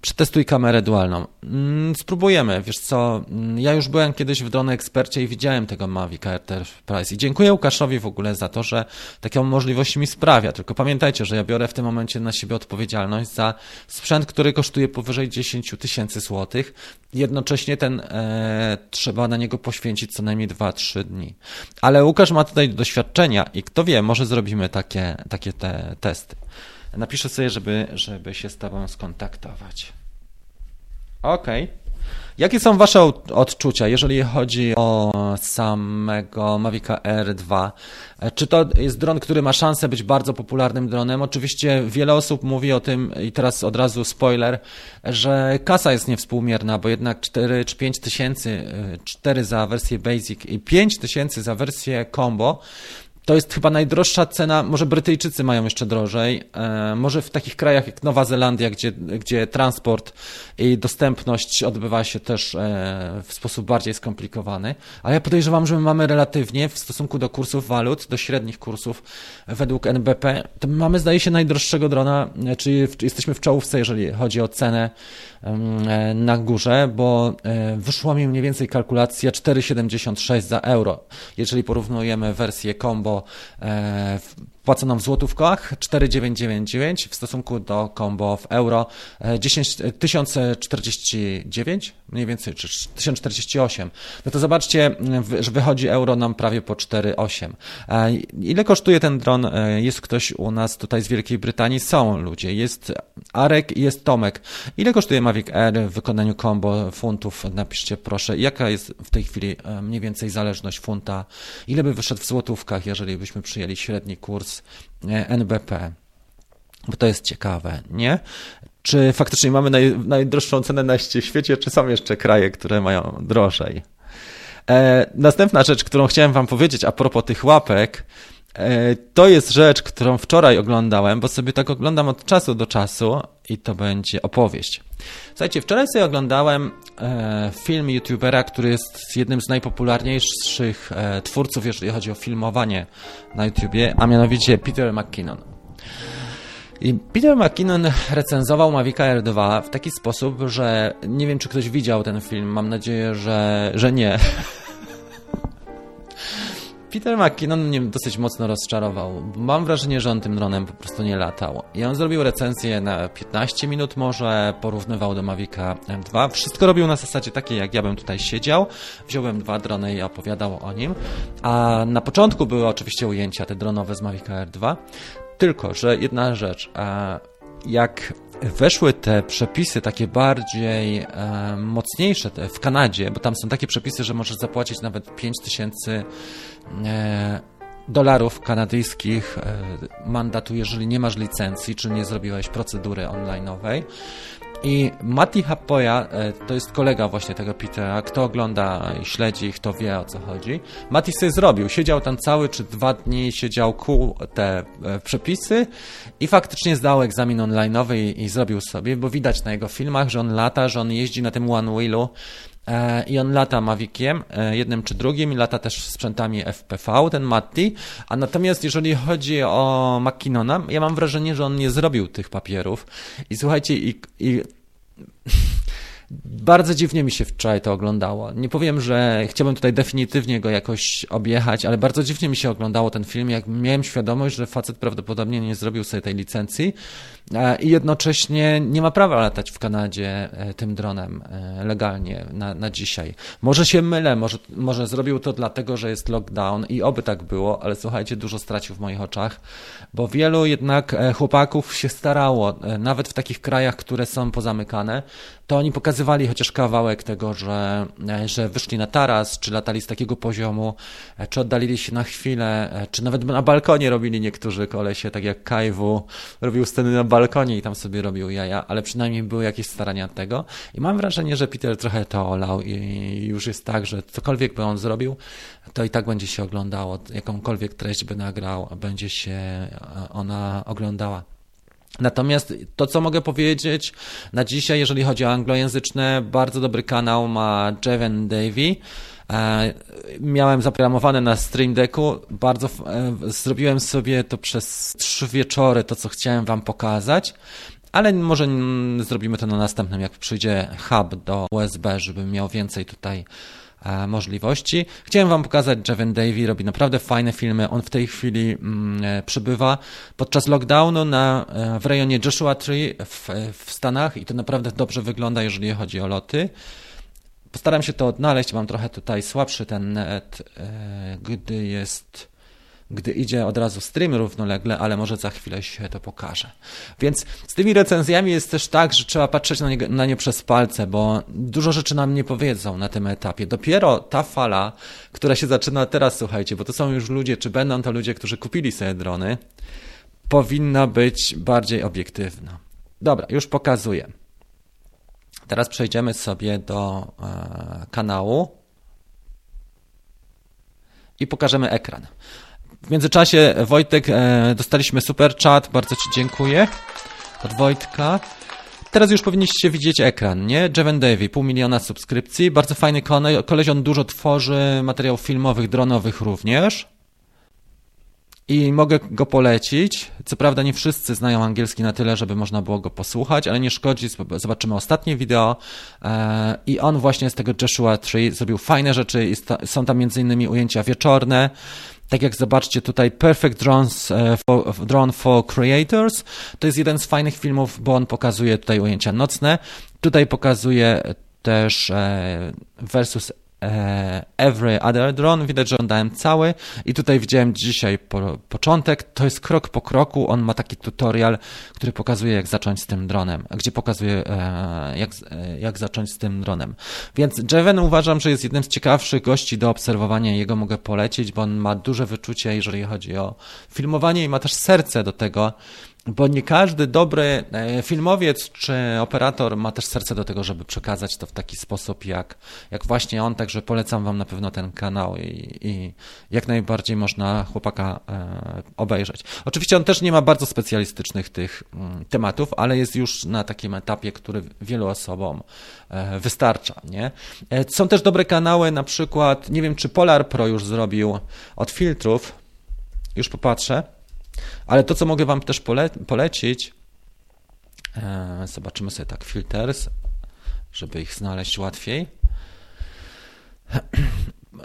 Przetestuj kamerę dualną. Mm, spróbujemy, wiesz co, mm, ja już byłem kiedyś w Drone Ekspercie i widziałem tego Mavic Enterprise i dziękuję Łukaszowi w ogóle za to, że taką możliwość mi sprawia, tylko pamiętajcie, że ja biorę w tym momencie na siebie odpowiedzialność za sprzęt, który kosztuje powyżej 10 tysięcy złotych, jednocześnie ten e, trzeba na niego poświęcić co najmniej 2-3 dni. Ale Łukasz ma tutaj doświadczenia i kto wie, może zrobimy takie, takie te testy. Napiszę sobie, żeby, żeby się z Tobą skontaktować. Okej. Okay. Jakie są Wasze odczucia, jeżeli chodzi o samego Mavica R2? Czy to jest dron, który ma szansę być bardzo popularnym dronem? Oczywiście wiele osób mówi o tym, i teraz od razu spoiler, że kasa jest niewspółmierna, bo jednak 4 czy 5 tysięcy, 4 za wersję Basic i 5 tysięcy za wersję Combo, to jest chyba najdroższa cena, może Brytyjczycy mają jeszcze drożej, e, może w takich krajach jak Nowa Zelandia, gdzie, gdzie transport i dostępność odbywa się też e, w sposób bardziej skomplikowany, ale ja podejrzewam, że my mamy relatywnie w stosunku do kursów walut, do średnich kursów według NBP, to my mamy zdaje się najdroższego drona, e, czyli jesteśmy w czołówce, jeżeli chodzi o cenę na górze, bo wyszła mi mniej więcej kalkulacja 4,76 za euro. Jeżeli porównujemy wersję combo eh, płaconą w złotówkach 4,999 w stosunku do combo w euro 10, 1049 mniej więcej, czy 1048. No to zobaczcie, że wychodzi euro nam prawie po 4,8. E, ile kosztuje ten dron? E, jest ktoś u nas tutaj z Wielkiej Brytanii? Są ludzie. Jest Arek i jest Tomek. Ile kosztuje Mavic Air w wykonaniu combo funtów? Napiszcie proszę. Jaka jest w tej chwili e, mniej więcej zależność funta? Ile by wyszedł w złotówkach, jeżeli byśmy przyjęli średni kurs NBP? Bo to jest ciekawe, nie? Czy faktycznie mamy naj, najdroższą cenę na świecie, czy są jeszcze kraje, które mają drożej? E, następna rzecz, którą chciałem Wam powiedzieć a propos tych łapek, e, to jest rzecz, którą wczoraj oglądałem, bo sobie tak oglądam od czasu do czasu i to będzie opowieść. Słuchajcie, wczoraj sobie oglądałem e, film youtubera, który jest jednym z najpopularniejszych e, twórców, jeżeli chodzi o filmowanie na YouTubie, a mianowicie Peter McKinnon. I Peter McKinnon recenzował Mavic Air 2 w taki sposób, że nie wiem, czy ktoś widział ten film, mam nadzieję, że, że nie. Peter McKinnon mnie dosyć mocno rozczarował. Mam wrażenie, że on tym dronem po prostu nie latał. I on zrobił recenzję na 15 minut może, porównywał do Mavica M2. Wszystko robił na zasadzie takiej, jak ja bym tutaj siedział. Wziąłem dwa drony i opowiadał o nim. A na początku były oczywiście ujęcia te dronowe z Mavica R2. Tylko, że jedna rzecz, jak weszły te przepisy takie bardziej e, mocniejsze w Kanadzie, bo tam są takie przepisy, że możesz zapłacić nawet 5000 e, dolarów kanadyjskich e, mandatu, jeżeli nie masz licencji, czy nie zrobiłeś procedury online'owej, i Mati Hapoya e, to jest kolega właśnie tego Petera. Kto ogląda i śledzi ich, to wie o co chodzi. Mati sobie zrobił. Siedział tam cały czy dwa dni, siedział ku te e, przepisy i faktycznie zdał egzamin online'owy i, i zrobił sobie, bo widać na jego filmach, że on lata, że on jeździ na tym One Wheelu E, i on lata Maviciem, e, jednym czy drugim, i lata też sprzętami FPV, ten Matti. A natomiast jeżeli chodzi o McKinnona, ja mam wrażenie, że on nie zrobił tych papierów. I słuchajcie, i, i bardzo dziwnie mi się wczoraj to oglądało. Nie powiem, że chciałbym tutaj definitywnie go jakoś objechać, ale bardzo dziwnie mi się oglądało ten film, jak miałem świadomość, że facet prawdopodobnie nie zrobił sobie tej licencji e, i jednocześnie nie ma prawa latać w Kanadzie e, tym dronem e, legalnie na, na dzisiaj. Może się mylę, może, może zrobił to dlatego, że jest lockdown i oby tak było, ale słuchajcie, dużo stracił w moich oczach, bo wielu jednak chłopaków się starało, nawet w takich krajach, które są pozamykane, to oni pokazywali chociaż kawałek tego, że, że wyszli na taras, czy latali z takiego poziomu, czy oddalili się na chwilę, czy nawet na balkonie robili niektórzy kolesie, tak jak Kajwu robił sceny na balkonie i tam sobie robił jaja, ale przynajmniej były jakieś starania tego. I mam wrażenie, że Peter trochę to olał i już jest tak, że cokolwiek by on zrobił, to i tak będzie się oglądało, jakąkolwiek treść by nagrał, będzie się ona oglądała. Natomiast to, co mogę powiedzieć na dzisiaj, jeżeli chodzi o anglojęzyczne, bardzo dobry kanał ma Jeven Davy. E, miałem zaprogramowane na Stream Decku. Bardzo e, zrobiłem sobie to przez trzy wieczory, to co chciałem Wam pokazać. Ale może zrobimy to na następnym, jak przyjdzie hub do USB, żeby miał więcej tutaj możliwości. Chciałem Wam pokazać, Jevin Davy robi naprawdę fajne filmy. On w tej chwili mm, e, przybywa podczas lockdownu na, e, w rejonie Joshua Tree w, w Stanach i to naprawdę dobrze wygląda, jeżeli chodzi o loty. Postaram się to odnaleźć. Mam trochę tutaj słabszy ten net, gdy jest gdy idzie od razu stream równolegle, ale może za chwilę się to pokaże. Więc z tymi recenzjami jest też tak, że trzeba patrzeć na nie, na nie przez palce, bo dużo rzeczy nam nie powiedzą na tym etapie. Dopiero ta fala, która się zaczyna teraz, słuchajcie, bo to są już ludzie, czy będą to ludzie, którzy kupili sobie drony, powinna być bardziej obiektywna. Dobra, już pokazuję. Teraz przejdziemy sobie do e, kanału i pokażemy ekran. W międzyczasie, Wojtek, e, dostaliśmy super chat, bardzo Ci dziękuję. Od Wojtka. Teraz już powinniście widzieć ekran, nie? Jeven Davy, pół miliona subskrypcji, bardzo fajny koleś, on dużo tworzy materiałów filmowych, dronowych również. I mogę go polecić. Co prawda nie wszyscy znają angielski na tyle, żeby można było go posłuchać, ale nie szkodzi. Zobaczymy ostatnie wideo. E, I on właśnie z tego Joshua Tree zrobił fajne rzeczy. Są tam między innymi ujęcia wieczorne. Tak jak zobaczcie tutaj Perfect Drones e, for, Drone for Creators. To jest jeden z fajnych filmów, bo on pokazuje tutaj ujęcia nocne. Tutaj pokazuje też e, versus Every Other Drone. Widać, że oglądałem cały i tutaj widziałem dzisiaj po, początek. To jest krok po kroku. On ma taki tutorial, który pokazuje, jak zacząć z tym dronem, gdzie pokazuje, e, jak, e, jak zacząć z tym dronem. Więc Jeven uważam, że jest jednym z ciekawszych gości do obserwowania. Jego mogę polecić, bo on ma duże wyczucie, jeżeli chodzi o filmowanie i ma też serce do tego, bo nie każdy dobry e, filmowiec czy operator ma też serce do tego, żeby przekazać to w taki sposób, jak, jak właśnie on, także polecam Wam na pewno ten kanał i, i jak najbardziej można chłopaka e, obejrzeć. Oczywiście on też nie ma bardzo specjalistycznych tych mm, tematów, ale jest już na takim etapie, który wielu osobom e, wystarcza. Nie? Są też dobre kanały, na przykład, nie wiem czy Polar Pro już zrobił od filtrów, już popatrzę, ale to, co mogę Wam też pole polecić, e, zobaczymy sobie tak, filters, żeby ich znaleźć łatwiej.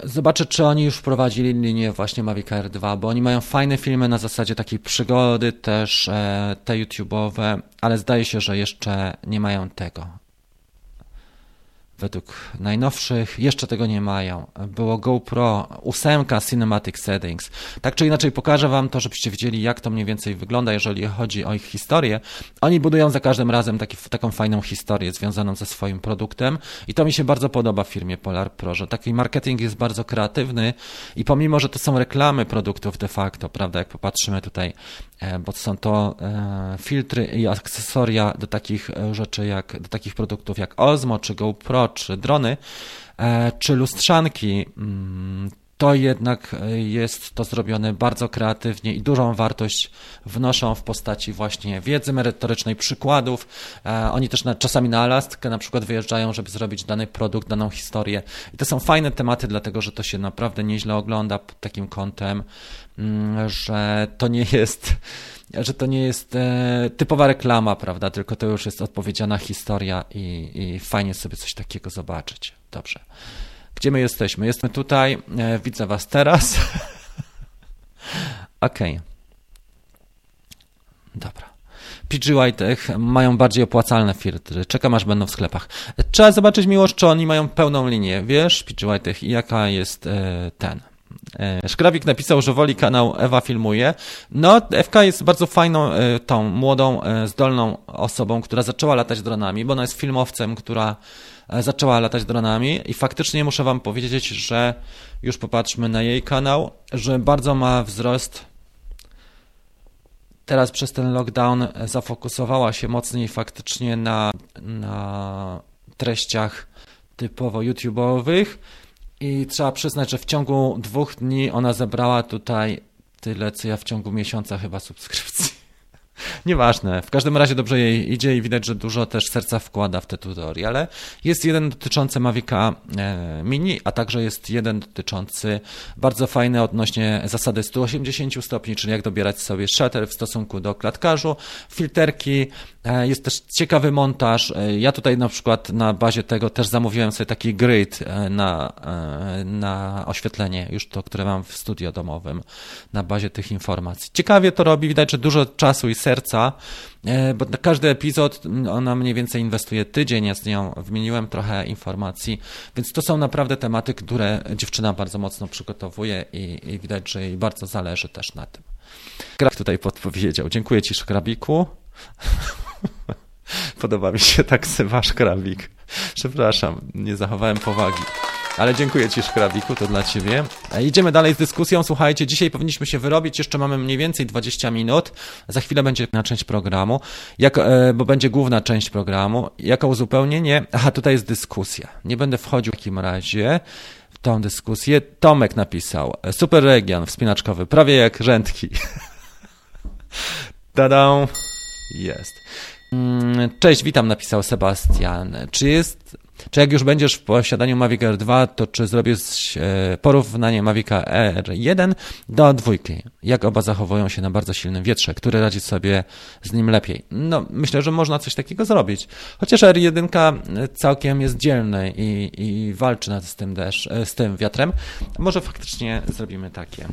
Zobaczę, czy oni już wprowadzili linię właśnie Mavic Air 2, bo oni mają fajne filmy na zasadzie takiej przygody, też e, te YouTube'owe, ale zdaje się, że jeszcze nie mają tego według najnowszych jeszcze tego nie mają. Było GoPro 8 Cinematic Settings. Tak czy inaczej pokażę Wam to, żebyście wiedzieli, jak to mniej więcej wygląda, jeżeli chodzi o ich historię. Oni budują za każdym razem taki, taką fajną historię związaną ze swoim produktem i to mi się bardzo podoba w firmie Polar Pro, że taki marketing jest bardzo kreatywny i pomimo, że to są reklamy produktów de facto, prawda, jak popatrzymy tutaj, bo są to e, filtry i akcesoria do takich e, rzeczy jak, do takich produktów jak Osmo czy GoPro czy drony, e, czy lustrzanki, mm, to jednak jest to zrobione bardzo kreatywnie i dużą wartość wnoszą w postaci właśnie wiedzy merytorycznej, przykładów. E, oni też na, czasami na Alaskę na przykład wyjeżdżają, żeby zrobić dany produkt, daną historię. I to są fajne tematy, dlatego że to się naprawdę nieźle ogląda pod takim kątem, że to nie jest że to nie jest e, typowa reklama, prawda, tylko to już jest odpowiedziana historia i, i fajnie sobie coś takiego zobaczyć. Dobrze. Gdzie my jesteśmy? Jesteśmy tutaj, e, widzę Was teraz. Okej. Okay. Dobra. PG Whitech mają bardziej opłacalne filtry. Czekam aż będą w sklepach. Trzeba zobaczyć miłość, czy oni mają pełną linię. Wiesz, PG Whitech, i jaka jest e, ten Szkrawik napisał, że woli kanał Ewa Filmuje. No, Ewka jest bardzo fajną, e, tą młodą, e, zdolną osobą, która zaczęła latać dronami, bo ona jest filmowcem, która zaczęła latać dronami i faktycznie muszę Wam powiedzieć, że już popatrzmy na jej kanał, że bardzo ma wzrost. Teraz przez ten lockdown zafokusowała się mocniej faktycznie na, na treściach typowo YouTube'owych i trzeba przyznać, że w ciągu dwóch dni ona zebrała tutaj tyle, co ja w ciągu miesiąca chyba subskrypcji. Nieważne. W każdym razie dobrze jej idzie i widać, że dużo też serca wkłada w te tutoriale. Jest jeden dotyczący Mavica e, Mini, a także jest jeden dotyczący bardzo fajny odnośnie zasady 180 stopni, czyli jak dobierać sobie shutter w stosunku do klatkarzu, filterki. E, jest też ciekawy montaż. E, ja tutaj na przykład na bazie tego też zamówiłem sobie taki grid na, na oświetlenie, już to, które mam w studio domowym, na bazie tych informacji. Ciekawie to robi, widać, że dużo czasu i serca, e, bo na każdy epizod ona mniej więcej inwestuje tydzień, ja z nią wymieniłem trochę informacji, więc to są naprawdę tematy, które dziewczyna bardzo mocno przygotowuje i, i widać, że jej bardzo zależy też na tym. Graf tutaj podpowiedział. Dziękuję Ci, Szkrabiku. Podoba mi się tak wasz krabik. Przepraszam, nie zachowałem powagi. Ale dziękuję Ci, Szkrabiku, to dla Ciebie. Idziemy dalej z dyskusją. Słuchajcie, dzisiaj powinniśmy się wyrobić. Jeszcze mamy mniej więcej 20 minut. Za chwilę będzie na część programu, jak, e, bo będzie główna część programu. Jako uzupełnienie, aha, tutaj jest dyskusja. Nie będę wchodził w takim razie. tą dyskusję. Tomek napisał, super region wspinaczkowy, prawie jak rzędki. Tada! Jest. Mm, cześć, witam, napisał Sebastian. Czy jest czy jak już będziesz w posiadaniu Mavic Air 2, to czy zrobisz e, porównanie Mavica R1 do dwójki? Jak oba zachowują się na bardzo silnym wietrze? Który radzi sobie z nim lepiej? No, myślę, że można coś takiego zrobić. Chociaż R1 całkiem jest dzielny i, i walczy nad z tym, deszcz, e, z tym wiatrem, może faktycznie zrobimy takie.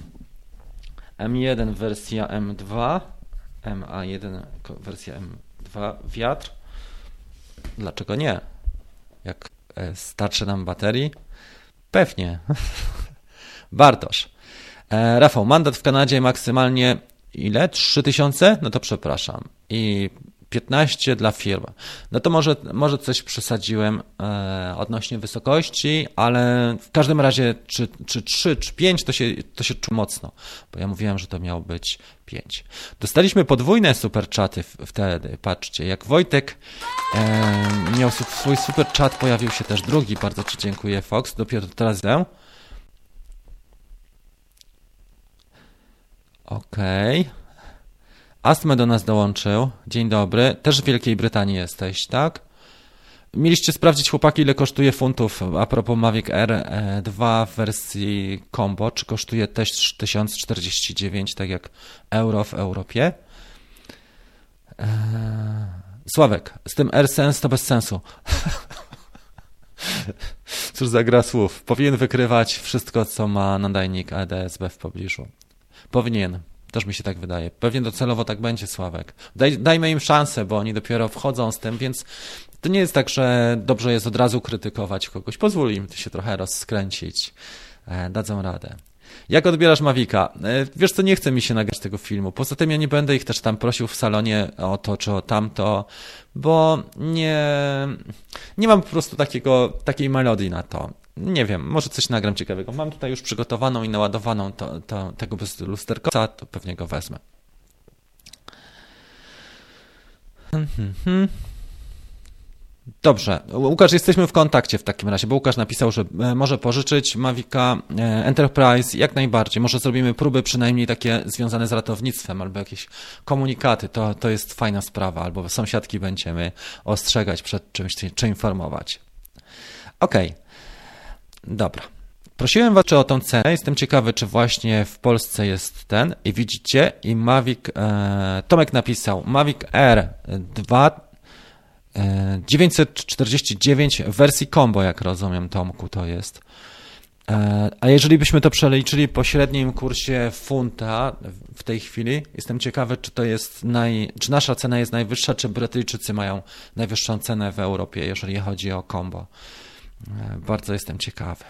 M1 wersja M2, MA1 wersja M2 wiatr. Dlaczego nie? Jak e, starczy nam baterii? Pewnie. Bartosz. E, Rafał, mandat w Kanadzie maksymalnie ile? 3000? No to przepraszam. I 15 dla firm. No to może, może coś przesadziłem e, odnośnie wysokości, ale w każdym razie czy, czy 3, czy 5 to się, to się czuł mocno, bo ja mówiłem, że to miało być 5. Dostaliśmy podwójne super czaty wtedy. Patrzcie, jak Wojtek e, miał swój super chat, pojawił się też drugi. Bardzo Ci dziękuję, Fox. Dopiero teraz idę. Okej. Okay. Astme do nas dołączył. Dzień dobry. Też w Wielkiej Brytanii jesteś, tak? Mieliście sprawdzić, chłopaki, ile kosztuje funtów a propos Mavic R2 w wersji combo. Czy kosztuje też 1049, tak jak euro w Europie? Eee... Sławek, z tym AirSense to bez sensu. Cóż za gra słów. Powinien wykrywać wszystko, co ma nadajnik ADSB w pobliżu. Powinien. Też mi się tak wydaje. Pewnie docelowo tak będzie, Sławek. Daj, dajmy im szansę, bo oni dopiero wchodzą z tym, więc to nie jest tak, że dobrze jest od razu krytykować kogoś. Pozwól im się trochę rozskręcić. E, dadzą radę. Jak odbierasz Mavika? E, wiesz co, nie chce mi się nagrać tego filmu. Poza tym ja nie będę ich też tam prosił w salonie o to czy o tamto, bo nie, nie mam po prostu takiego, takiej melodii na to nie wiem, może coś nagram ciekawego. Mam tutaj już przygotowaną i naładowaną to, to, tego lusterkoca, to pewnie go wezmę. Dobrze, Łukasz, jesteśmy w kontakcie w takim razie, bo Łukasz napisał, że e, może pożyczyć Mavica e, Enterprise jak najbardziej. Może zrobimy próby przynajmniej takie związane z ratownictwem albo jakieś komunikaty. To, to jest fajna sprawa, albo sąsiadki będziemy ostrzegać przed czymś, czy informować. Okej. Okay. Dobra. Prosiłem Was o tą cenę. Jestem ciekawy, czy właśnie w Polsce jest ten. I widzicie, i Mavic, e, Tomek napisał, Mavic R 2 e, 949 w wersji combo, jak rozumiem, Tomku, to jest. E, a jeżeli byśmy to przeliczyli po średnim kursie funta w tej chwili, jestem ciekawy, czy to jest naj, czy nasza cena jest najwyższa, czy Brytyjczycy mają najwyższą cenę w Europie, jeżeli chodzi o combo. E, bardzo jestem ciekawy.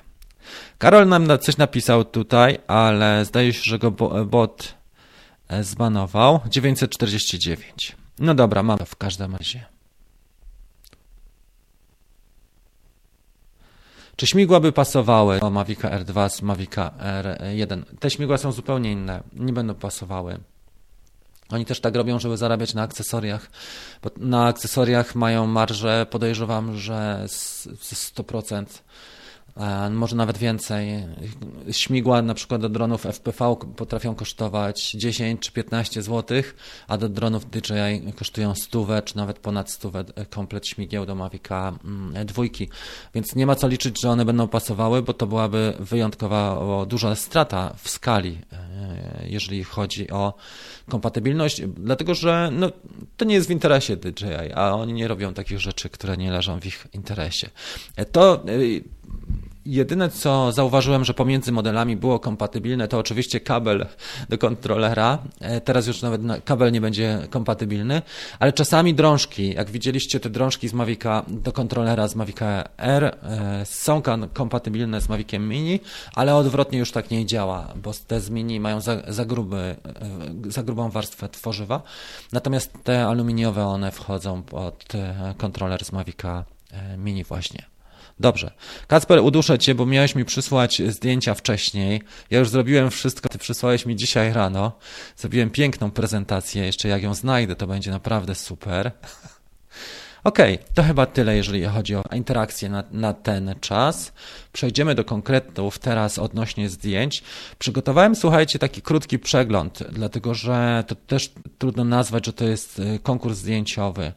Karol nam coś napisał tutaj, ale zdaje się, że go bot e, zbanował. 949. No dobra, mam to w każdym razie. Czy śmigła by pasowały do Mavica R2 z Mavica R1? Te śmigła są zupełnie inne, nie będą pasowały. Oni też tak robią, żeby zarabiać na akcesoriach, bo na akcesoriach mają marżę, podejrzewam, że 100%, może nawet więcej. Śmigła na przykład do dronów FPV potrafią kosztować 10 czy 15 zł, a do dronów DJI kosztują 100 czy nawet ponad 100 komplet śmigieł do Mavica mm, dwójki. Więc nie ma co liczyć, że one będą pasowały, bo to byłaby wyjątkowa duża strata w skali, e, jeżeli chodzi o kompatybilność, dlatego że no, to nie jest w interesie DJI, a oni nie robią takich rzeczy, które nie leżą w ich interesie. To y, Jedyne, co zauważyłem, że pomiędzy modelami było kompatybilne, to oczywiście kabel do kontrolera. E, teraz już nawet kabel nie będzie kompatybilny, ale czasami drążki, jak widzieliście te drążki z Mavica do kontrolera z Mavica R e, są kompatybilne z Maviciem Mini, ale odwrotnie już tak nie działa, bo te z Mini mają za, za, gruby, e, za grubą warstwę tworzywa, natomiast te aluminiowe one wchodzą pod kontroler z Mavica Mini właśnie. Dobrze. Kacper, uduszę cię, bo miałeś mi przysłać zdjęcia wcześniej. Ja już zrobiłem wszystko, ty przysłałeś mi dzisiaj rano. Zrobiłem piękną prezentację, jeszcze jak ją znajdę, to będzie naprawdę super. Okej, okay, to chyba tyle, jeżeli chodzi o interakcję na, na, ten czas. Przejdziemy do konkretów teraz odnośnie zdjęć. Przygotowałem, słuchajcie, taki krótki przegląd, dlatego że to też trudno nazwać, że to jest y, konkurs zdjęciowy.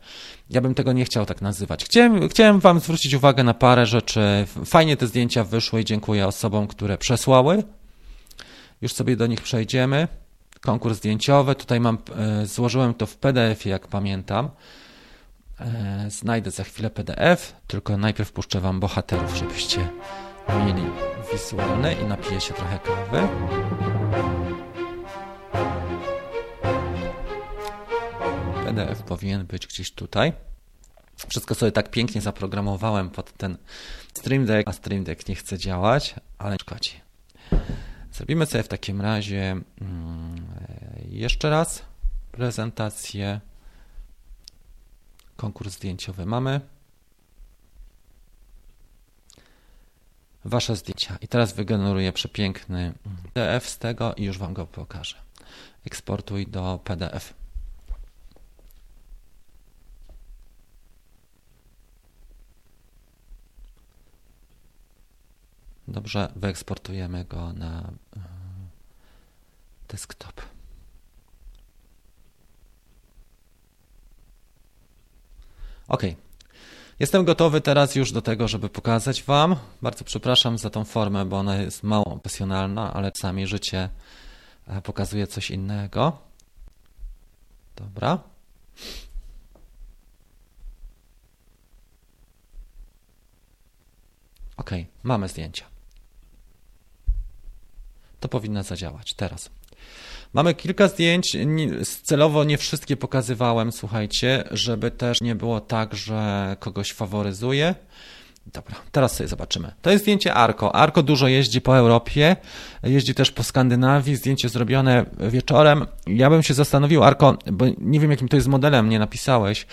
Ja bym tego nie chciał tak nazywać. Chciałem, chciałem Wam zwrócić uwagę na parę rzeczy. Fajnie te zdjęcia wyszły i dziękuję osobom, które przesłały. Już sobie do nich przejdziemy. Konkurs zdjęciowy. Tutaj mam, y, złożyłem to w PDF, jak pamiętam. E, znajdę za chwilę PDF, tylko najpierw puszczę Wam bohaterów, żebyście mieli wizualne i napiję się trochę kawy. PDF powinien być gdzieś tutaj. Wszystko sobie tak pięknie zaprogramowałem pod ten Stream Deck, a Stream Deck nie chce działać, ale szkodzi. Zrobimy sobie w takim razie mm, jeszcze raz prezentację Konkurs zdjęciowy mamy. Wasze zdjęcia. I teraz wygeneruję przepiękny PDF z tego i już Wam go pokażę. Eksportuj do PDF. Dobrze, wyeksportujemy go na e, desktop. Ok. Jestem gotowy teraz już do tego, żeby pokazać Wam. Bardzo przepraszam za tą formę, bo ona jest mało profesjonalna, ale czasami życie e, pokazuje coś innego. Dobra. Ok, mamy zdjęcia. To powinno zadziałać teraz. Mamy kilka zdjęć, celowo nie wszystkie pokazywałem, słuchajcie, żeby też nie było tak, że kogoś faworyzuję. Dobra, teraz sobie zobaczymy. To jest zdjęcie Arko. Arko dużo jeździ po Europie, jeździ też po Skandynawii. Zdjęcie zrobione wieczorem. Ja bym się zastanowił, Arko, bo nie wiem jakim to jest modelem, nie napisałeś,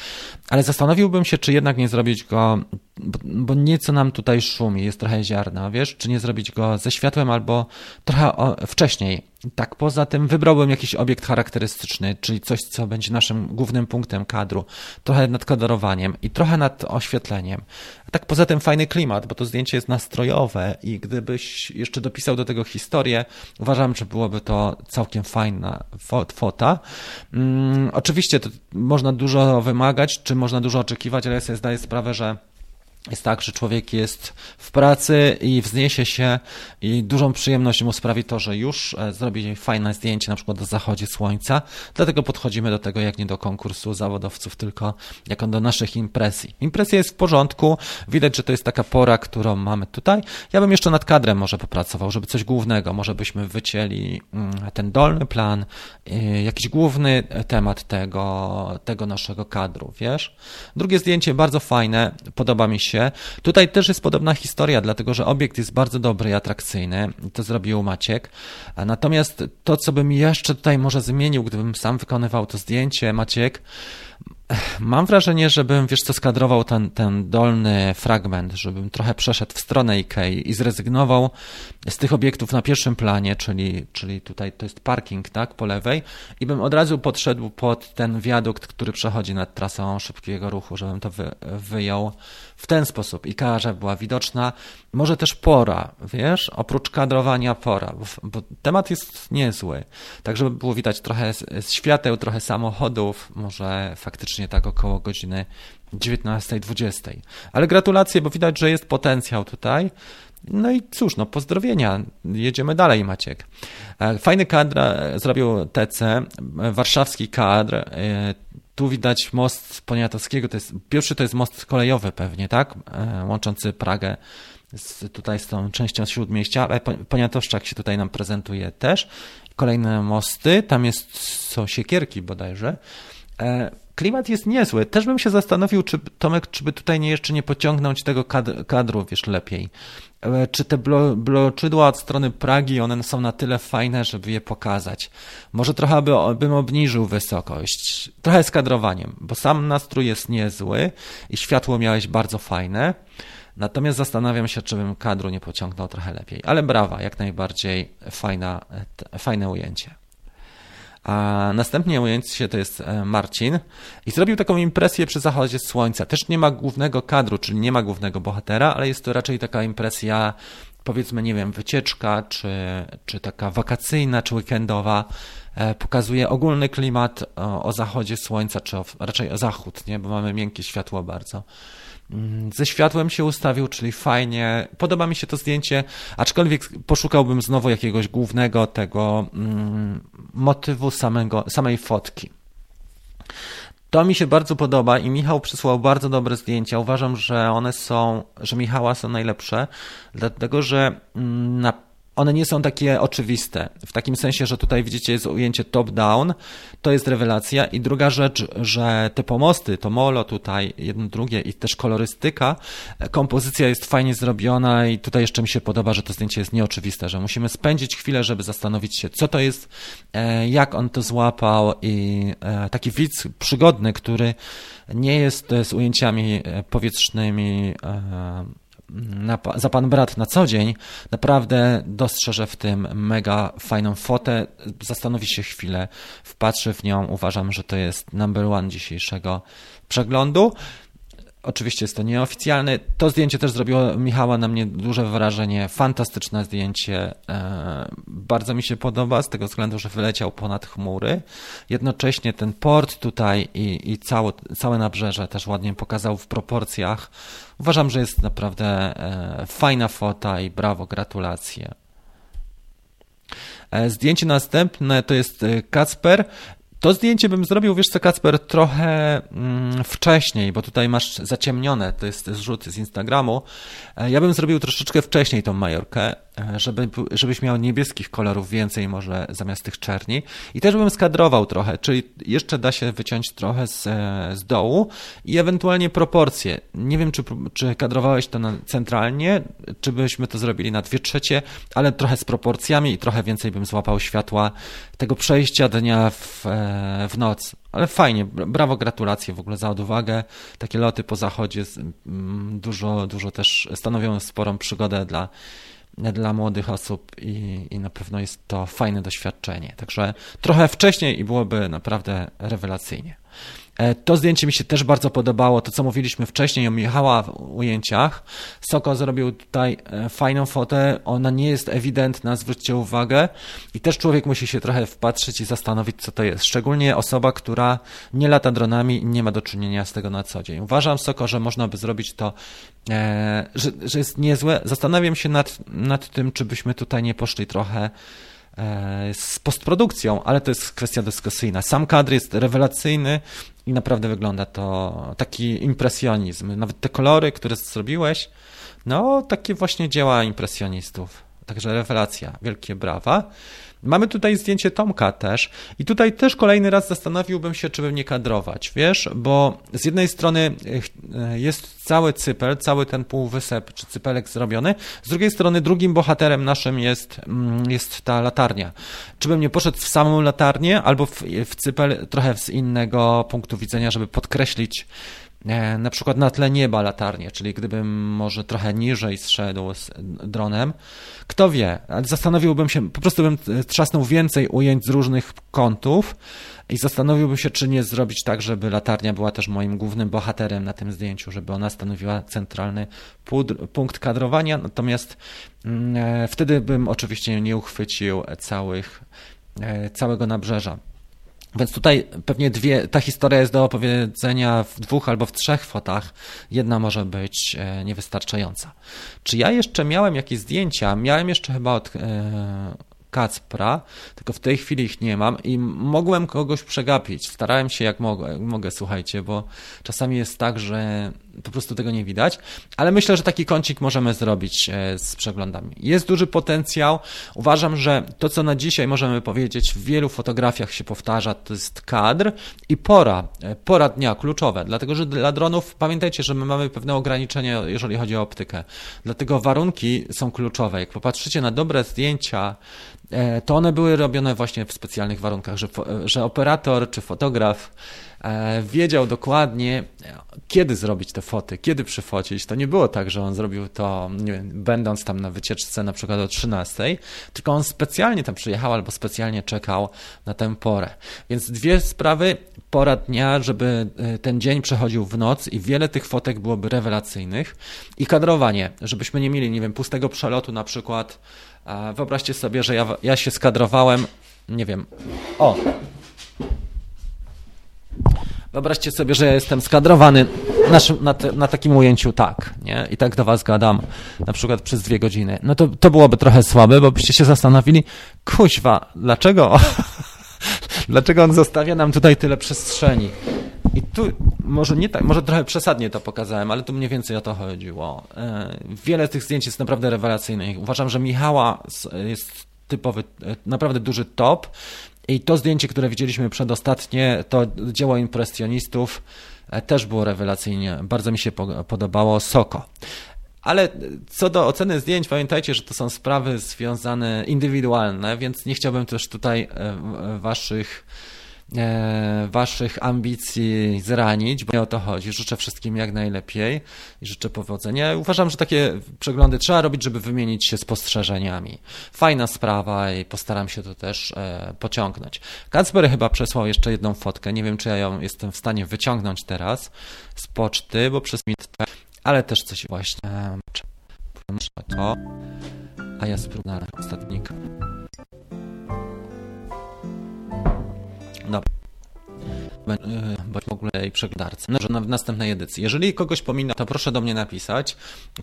ale zastanowiłbym się, czy jednak nie zrobić go, bo, bo nieco nam tutaj szumi, jest trochę ziarna, wiesz, czy nie zrobić go ze światłem albo trochę wcześniej. Tak, poza tym wybrałbym jakiś obiekt charakterystyczny, czyli coś, co będzie naszym głównym punktem kadru. Trochę nad kadrowaniem i trochę nad oświetleniem. A tak poza tym fajny klimat, bo to zdjęcie jest nastrojowe i gdybyś jeszcze dopisał do tego historię, uważam, że byłoby to całkiem fajna fota. Hmm, oczywiście można dużo wymagać, czy można dużo oczekiwać, ale ja sobie zdaję sprawę, że jest tak, że człowiek jest w pracy i wzniesie się i dużą przyjemność mu sprawi to, że już e, zrobi fajne zdjęcie na przykład do zachodzie słońca. Dlatego podchodzimy do tego jak nie do konkursu zawodowców, tylko jako do naszych impresji. Impresja jest w porządku, widać, że to jest taka pora, którą mamy tutaj. Ja bym jeszcze nad kadrem może popracował, żeby coś głównego, może byśmy wycięli mm, ten dolny plan, y, jakiś główny temat tego, tego naszego kadru, wiesz? Drugie zdjęcie bardzo fajne, podoba mi się Tutaj też jest podobna historia, dlatego że obiekt jest bardzo dobry i atrakcyjny. To zrobił Maciek. Natomiast to, co bym jeszcze tutaj może zmienił, gdybym sam wykonywał to zdjęcie, Maciek, Mam wrażenie, żebym, wiesz co, skadrował ten, ten dolny fragment, żebym trochę przeszedł w stronę Ikei i zrezygnował z tych obiektów na pierwszym planie, czyli, czyli tutaj to jest parking, tak, po lewej i bym od razu podszedł pod ten wiadukt, który przechodzi nad trasą szybkiego ruchu, żebym to wy, wyjął w ten sposób. Ikea, żeby była widoczna. Może też pora, wiesz, oprócz kadrowania pora, bo, temat jest niezły. Tak, żeby było widać trochę z, świateł, trochę samochodów, może faktycznie faktycznie tak około godziny 19-20. Ale gratulacje, bo widać, że jest potencjał tutaj. No i cóż, no pozdrowienia. Jedziemy dalej, Maciek. E, fajny kadr e, zrobił TC, e, warszawski kadr. Tu widać most Poniatowskiego. To jest, pierwszy to jest most kolejowy pewnie, tak? Łączący Pragę z, tutaj z tą częścią śródmieścia, ale Poniatowszczak się tutaj nam prezentuje też. Kolejne mosty, tam jest, są siekierki bodajże klimat jest niezły. Też bym się zastanowił, czy Tomek, czy by tutaj nie jeszcze nie pociągnąć tego kadru, kadru wiesz, lepiej. E, czy te blo, bloczydła od strony Pragi, one są na tyle fajne, żeby je pokazać. Może trochę by, bym obniżył wysokość. Trochę z kadrowaniem, bo sam nastrój jest niezły i światło miałeś bardzo fajne. Natomiast zastanawiam się, czy bym kadru nie pociągnął trochę lepiej. Ale brawa, jak najbardziej fajna, fajne ujęcie. A następnie ujęcie to jest e, Marcin i zrobił taką impresję przy zachodzie słońca. Też nie ma głównego kadru, czyli nie ma głównego bohatera, ale jest to raczej taka impresja powiedzmy, nie wiem, wycieczka, czy, czy taka wakacyjna, czy weekendowa, e, pokazuje ogólny klimat o, o zachodzie słońca, czy o, raczej o zachód, nie? bo mamy miękkie światło bardzo. Mm, ze światłem się ustawił, czyli fajnie. Podoba mi się to zdjęcie, aczkolwiek poszukałbym znowu jakiegoś głównego tego mm, motywu samego, samej fotki. To mi się bardzo podoba i Michał przysłał bardzo dobre zdjęcia. Uważam, że one są, że Michała są najlepsze, dlatego że mm, na one nie są takie oczywiste. W takim sensie, że tutaj widzicie jest ujęcie top-down, to jest rewelacja. I druga rzecz, że te pomosty, to molo tutaj, jedno drugie i też kolorystyka, kompozycja jest fajnie zrobiona i tutaj jeszcze mi się podoba, że to zdjęcie jest nieoczywiste, że musimy spędzić chwilę, żeby zastanowić się, co to jest, e, jak on to złapał i e, taki widz przygodny, który nie jest z ujęciami e, powietrznymi, na, za pan brat na co dzień, naprawdę dostrzeże w tym mega fajną fotę, zastanowi się chwilę, wpatrzy w nią. Uważam, że to jest number one dzisiejszego przeglądu. Oczywiście jest to nieoficjalne. To zdjęcie też zrobiło Michała na mnie duże wrażenie. Fantastyczne zdjęcie. E, bardzo mi się podoba z tego względu, że wyleciał ponad chmury. Jednocześnie ten port tutaj i, i całe, całe nabrzeże też ładnie pokazał w proporcjach. Uważam, że jest naprawdę e, fajna fota i brawo, gratulacje. E, zdjęcie następne to jest Kacper. To zdjęcie bym zrobił, wiesz co, Kacper, trochę mm, wcześniej, bo tutaj masz zaciemnione, to jest zrzut z Instagramu. E, ja bym zrobił troszeczkę wcześniej tą Majorkę, e, żeby, żebyś miał niebieskich kolorów więcej może zamiast tych czerni. I też bym skadrował trochę, czyli jeszcze da się wyciąć trochę z, e, z dołu i ewentualnie proporcje. Nie wiem, czy, czy kadrowałeś to na, centralnie, czy byśmy to zrobili na dwie trzecie, ale trochę z proporcjami i trochę więcej bym złapał światła tego przejścia dnia w, w noc. Ale fajnie, brawo, gratulacje w ogóle za odwagę. Takie loty po zachodzie mm, dużo, dużo też stanowią sporą przygodę dla, dla młodych osób i, i na pewno jest to fajne doświadczenie. Także trochę wcześniej i byłoby naprawdę rewelacyjnie. E, to zdjęcie mi się też bardzo podobało, to co mówiliśmy wcześniej o Michała w ujęciach. Soko zrobił tutaj e, fajną fotę, ona nie jest ewidentna, zwróćcie uwagę i też człowiek musi się trochę wpatrzyć i zastanowić, co to jest. Szczególnie osoba, która nie lata dronami i nie ma do czynienia z tego na co dzień. Uważam, Soko, że można by zrobić to, e, że, że jest niezłe. Zastanawiam się nad, nad tym, czy byśmy tutaj nie poszli trochę z postprodukcją, ale to jest kwestia dyskusyjna. Sam kadr jest rewelacyjny i naprawdę wygląda to taki impresjonizm. Nawet te kolory, które zrobiłeś, no takie właśnie dzieła impresjonistów. Także rewelacja, wielkie brawa. Mamy tutaj zdjęcie Tomka też i tutaj też kolejny raz zastanowiłbym się, czy bym nie kadrować, wiesz, bo z jednej strony e, jest cały cypel, cały ten półwysep czy cypelek zrobiony, z drugiej strony drugim bohaterem naszym jest, mm, jest ta latarnia. Czy bym nie poszedł w samą latarnię albo w, w cypel trochę z innego punktu widzenia, żeby podkreślić E, na przykład na tle nieba latarnię, czyli gdybym może trochę niżej zszedł z dronem, kto wie, zastanowiłbym się, po prostu bym trzasnął więcej ujęć z różnych kątów i zastanowiłbym się, czy nie zrobić tak, żeby latarnia była też moim głównym bohaterem na tym zdjęciu, żeby ona stanowiła centralny punkt kadrowania, natomiast mm, e, wtedy bym oczywiście nie uchwycił całych, e, całego nabrzeża. Więc tutaj pewnie dwie, ta historia jest do opowiedzenia w dwóch albo w trzech fotach. Jedna może być e, niewystarczająca. Czy ja jeszcze miałem jakieś zdjęcia? Miałem jeszcze chyba od e, Kacpra, tylko w tej chwili ich nie mam i mogłem kogoś przegapić. Starałem się jak mogę, jak mogę, słuchajcie, bo czasami jest tak, że po prostu tego nie widać, ale myślę, że taki kącik możemy zrobić e, z przeglądami. Jest duży potencjał. Uważam, że to, co na dzisiaj możemy powiedzieć, w wielu fotografiach się powtarza, to jest kadr i pora, e, pora dnia kluczowe, dlatego że dla dronów pamiętajcie, że my mamy pewne ograniczenia, jeżeli chodzi o optykę. Dlatego warunki są kluczowe. Jak popatrzycie na dobre zdjęcia, e, to one były robione właśnie w specjalnych warunkach, że, że operator czy fotograf wiedział dokładnie, kiedy zrobić te foty, kiedy przyfocić. To nie było tak, że on zrobił to, nie wiem, będąc tam na wycieczce na przykład o 13, tylko on specjalnie tam przyjechał albo specjalnie czekał na tę porę. Więc dwie sprawy, pora dnia, żeby e, ten dzień przechodził w noc i wiele tych fotek byłoby rewelacyjnych i kadrowanie, żebyśmy nie mieli, nie wiem, pustego przelotu na przykład. Wyobraźcie sobie, że ja, ja się skadrowałem, nie wiem, o, Wyobraźcie sobie, że ja jestem skadrowany na, na, na, takim ujęciu tak, nie? I tak do was gadam, na przykład przez dwie godziny. No to, to byłoby trochę słabe, bo byście się zastanowili, kuźwa, dlaczego? dlaczego on zostawia nam tutaj tyle przestrzeni? I tu może nie tak, może trochę przesadnie to pokazałem, ale tu mniej więcej o to chodziło. E, wiele tych zdjęć jest naprawdę rewelacyjnych. Uważam, że Michała jest typowy, e, naprawdę duży top. I to zdjęcie, które widzieliśmy przedostatnie, to dzieło impresjonistów, e, też było rewelacyjnie. Bardzo mi się podobało. Soko. Ale co do oceny zdjęć, pamiętajcie, że to są sprawy związane indywidualne, więc nie chciałbym też tutaj waszych E, waszych ambicji zranić, bo nie o to chodzi. Życzę wszystkim jak najlepiej i życzę powodzenia. Uważam, że takie przeglądy trzeba robić, żeby wymienić się spostrzeżeniami. Fajna sprawa i postaram się to też e, pociągnąć. Kacper chyba przesłał jeszcze jedną fotkę. Nie wiem, czy ja ją jestem w stanie wyciągnąć teraz z poczty, bo przez minutę, ale też coś właśnie. To, a ja spróbuję ostatnika. Bądź w ogóle i przeglądarce. No, w następnej edycji. Jeżeli kogoś pomina, to proszę do mnie napisać.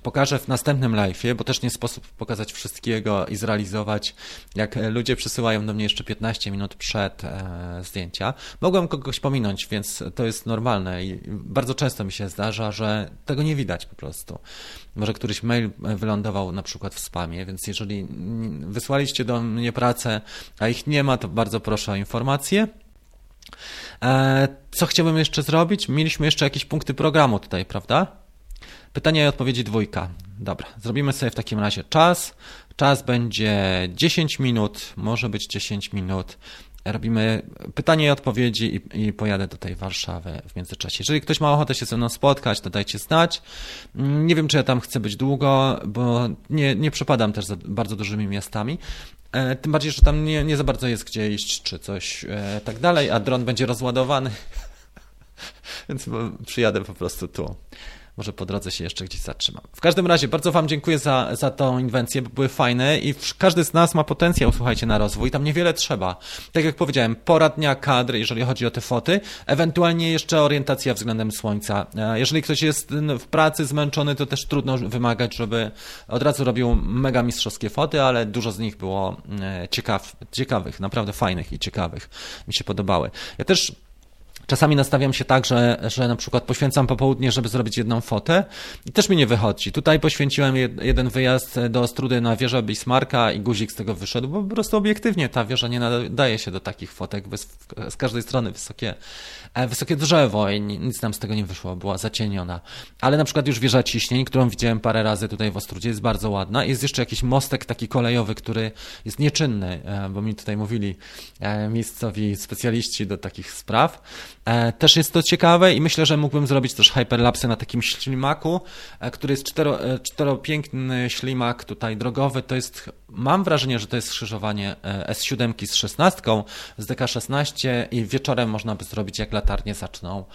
Pokażę w następnym live'ie, bo też nie sposób pokazać wszystkiego i zrealizować, jak ludzie przysyłają do mnie jeszcze 15 minut przed e, zdjęcia. Mogłem kogoś pominąć, więc to jest normalne i bardzo często mi się zdarza, że tego nie widać po prostu. Może któryś mail wylądował na przykład w spamie, więc jeżeli wysłaliście do mnie pracę, a ich nie ma, to bardzo proszę o informację. E, co chciałbym jeszcze zrobić? Mieliśmy jeszcze jakieś punkty programu tutaj, prawda? Pytania i odpowiedzi dwójka. Dobra, zrobimy sobie w takim razie czas. Czas będzie 10 minut, może być 10 minut. Robimy pytanie i odpowiedzi i, i, pojadę do tej Warszawy w międzyczasie. Jeżeli ktoś ma ochotę się ze mną spotkać, to dajcie znać. Nie wiem, czy ja tam chcę być długo, bo nie, nie przepadam też za bardzo dużymi miastami, tym bardziej, że tam nie, nie za bardzo jest gdzie iść, czy coś e, tak dalej, a dron będzie rozładowany. Więc przyjadę po prostu tu. Może po drodze się jeszcze gdzieś zatrzymam. W każdym razie bardzo Wam dziękuję za, za tą inwencję, bo były fajne i każdy z nas ma potencjał, słuchajcie, na rozwój. Tam niewiele trzeba. Tak jak powiedziałem, pora dnia kadr, jeżeli chodzi o te foty, ewentualnie jeszcze orientacja względem słońca. E, jeżeli ktoś jest w pracy zmęczony, to też trudno wymagać, żeby od razu robił mega mistrzowskie foty, ale dużo z nich było e, ciekaw, ciekawych, naprawdę fajnych i ciekawych. Mi się podobały. Ja też Czasami nastawiam się tak, że, że na przykład poświęcam popołudnie, żeby zrobić jedną fotę i też mi nie wychodzi. Tutaj poświęciłem jeden wyjazd do Ostrudy na wieżę Bismarka i guzik z tego wyszedł, bo po prostu obiektywnie ta wieża nie nadaje się do takich fotek. Z każdej strony wysokie, e, wysokie drzewo i nic nam z tego nie wyszło, była zacieniona. Ale na przykład już wieża ciśnień, którą widziałem parę razy tutaj w Ostrudzie, jest bardzo ładna. Jest jeszcze jakiś mostek taki kolejowy, który jest nieczynny, e, bo mi tutaj mówili e, miejscowi specjaliści do takich spraw. E, też jest to ciekawe i myślę, że mógłbym zrobić też hyperlapsy na takim ślimaku, e, który jest cztero, e, czteropiękny ślimak tutaj drogowy. To jest, mam wrażenie, że to jest skrzyżowanie S7 z 16, z DK16 i wieczorem można by zrobić jak latarnie zaczną.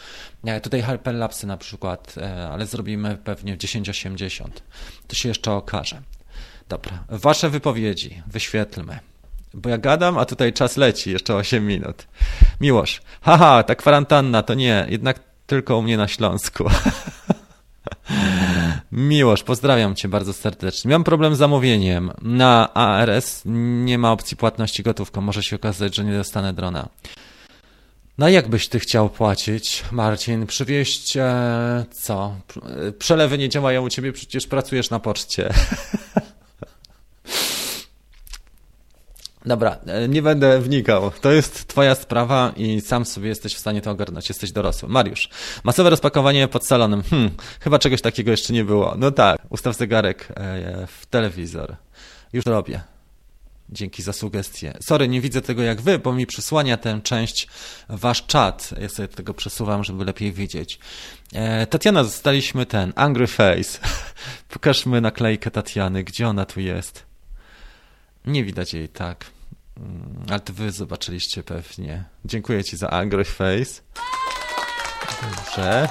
Tutaj hyperlapsy na przykład, ale zrobimy pewnie w 1080. To się jeszcze okaże. Dobra, wasze wypowiedzi wyświetlmy. Bo ja gadam, a tutaj czas leci, jeszcze 8 minut. Miłosz, haha, ta kwarantanna to nie, jednak tylko u mnie na Śląsku. Miłosz, pozdrawiam Cię bardzo serdecznie. Miałem problem z zamówieniem. Na ARS nie ma opcji płatności gotówką. Może się okazać, że nie dostanę drona. No jak byś Ty chciał płacić, Marcin? Przywieźć e, co? Przelewy nie działają u Ciebie, przecież pracujesz na poczcie. Dobra, e, nie będę wnikał. To jest twoja sprawa i sam sobie jesteś w stanie to ogarnąć. Jesteś dorosły. Mariusz, masowe rozpakowanie pod salonem. Hmm, chyba czegoś takiego jeszcze nie było. No tak, ustaw zegarek e, w telewizor. Już robię. Dzięki za sugestię. Sorry, nie widzę tego jak wy, bo mi przysłania tę część wasz czat. Ja sobie tego przesuwam, żeby lepiej widzieć. E, Tatiana, zostaliśmy ten, Angry Face. Pokażmy naklejkę Tatiany. Gdzie ona tu jest? Nie widać jej tak. Mm, ale to wy zobaczyliście pewnie. Dziękuję ci za Angry Face. Dobrze.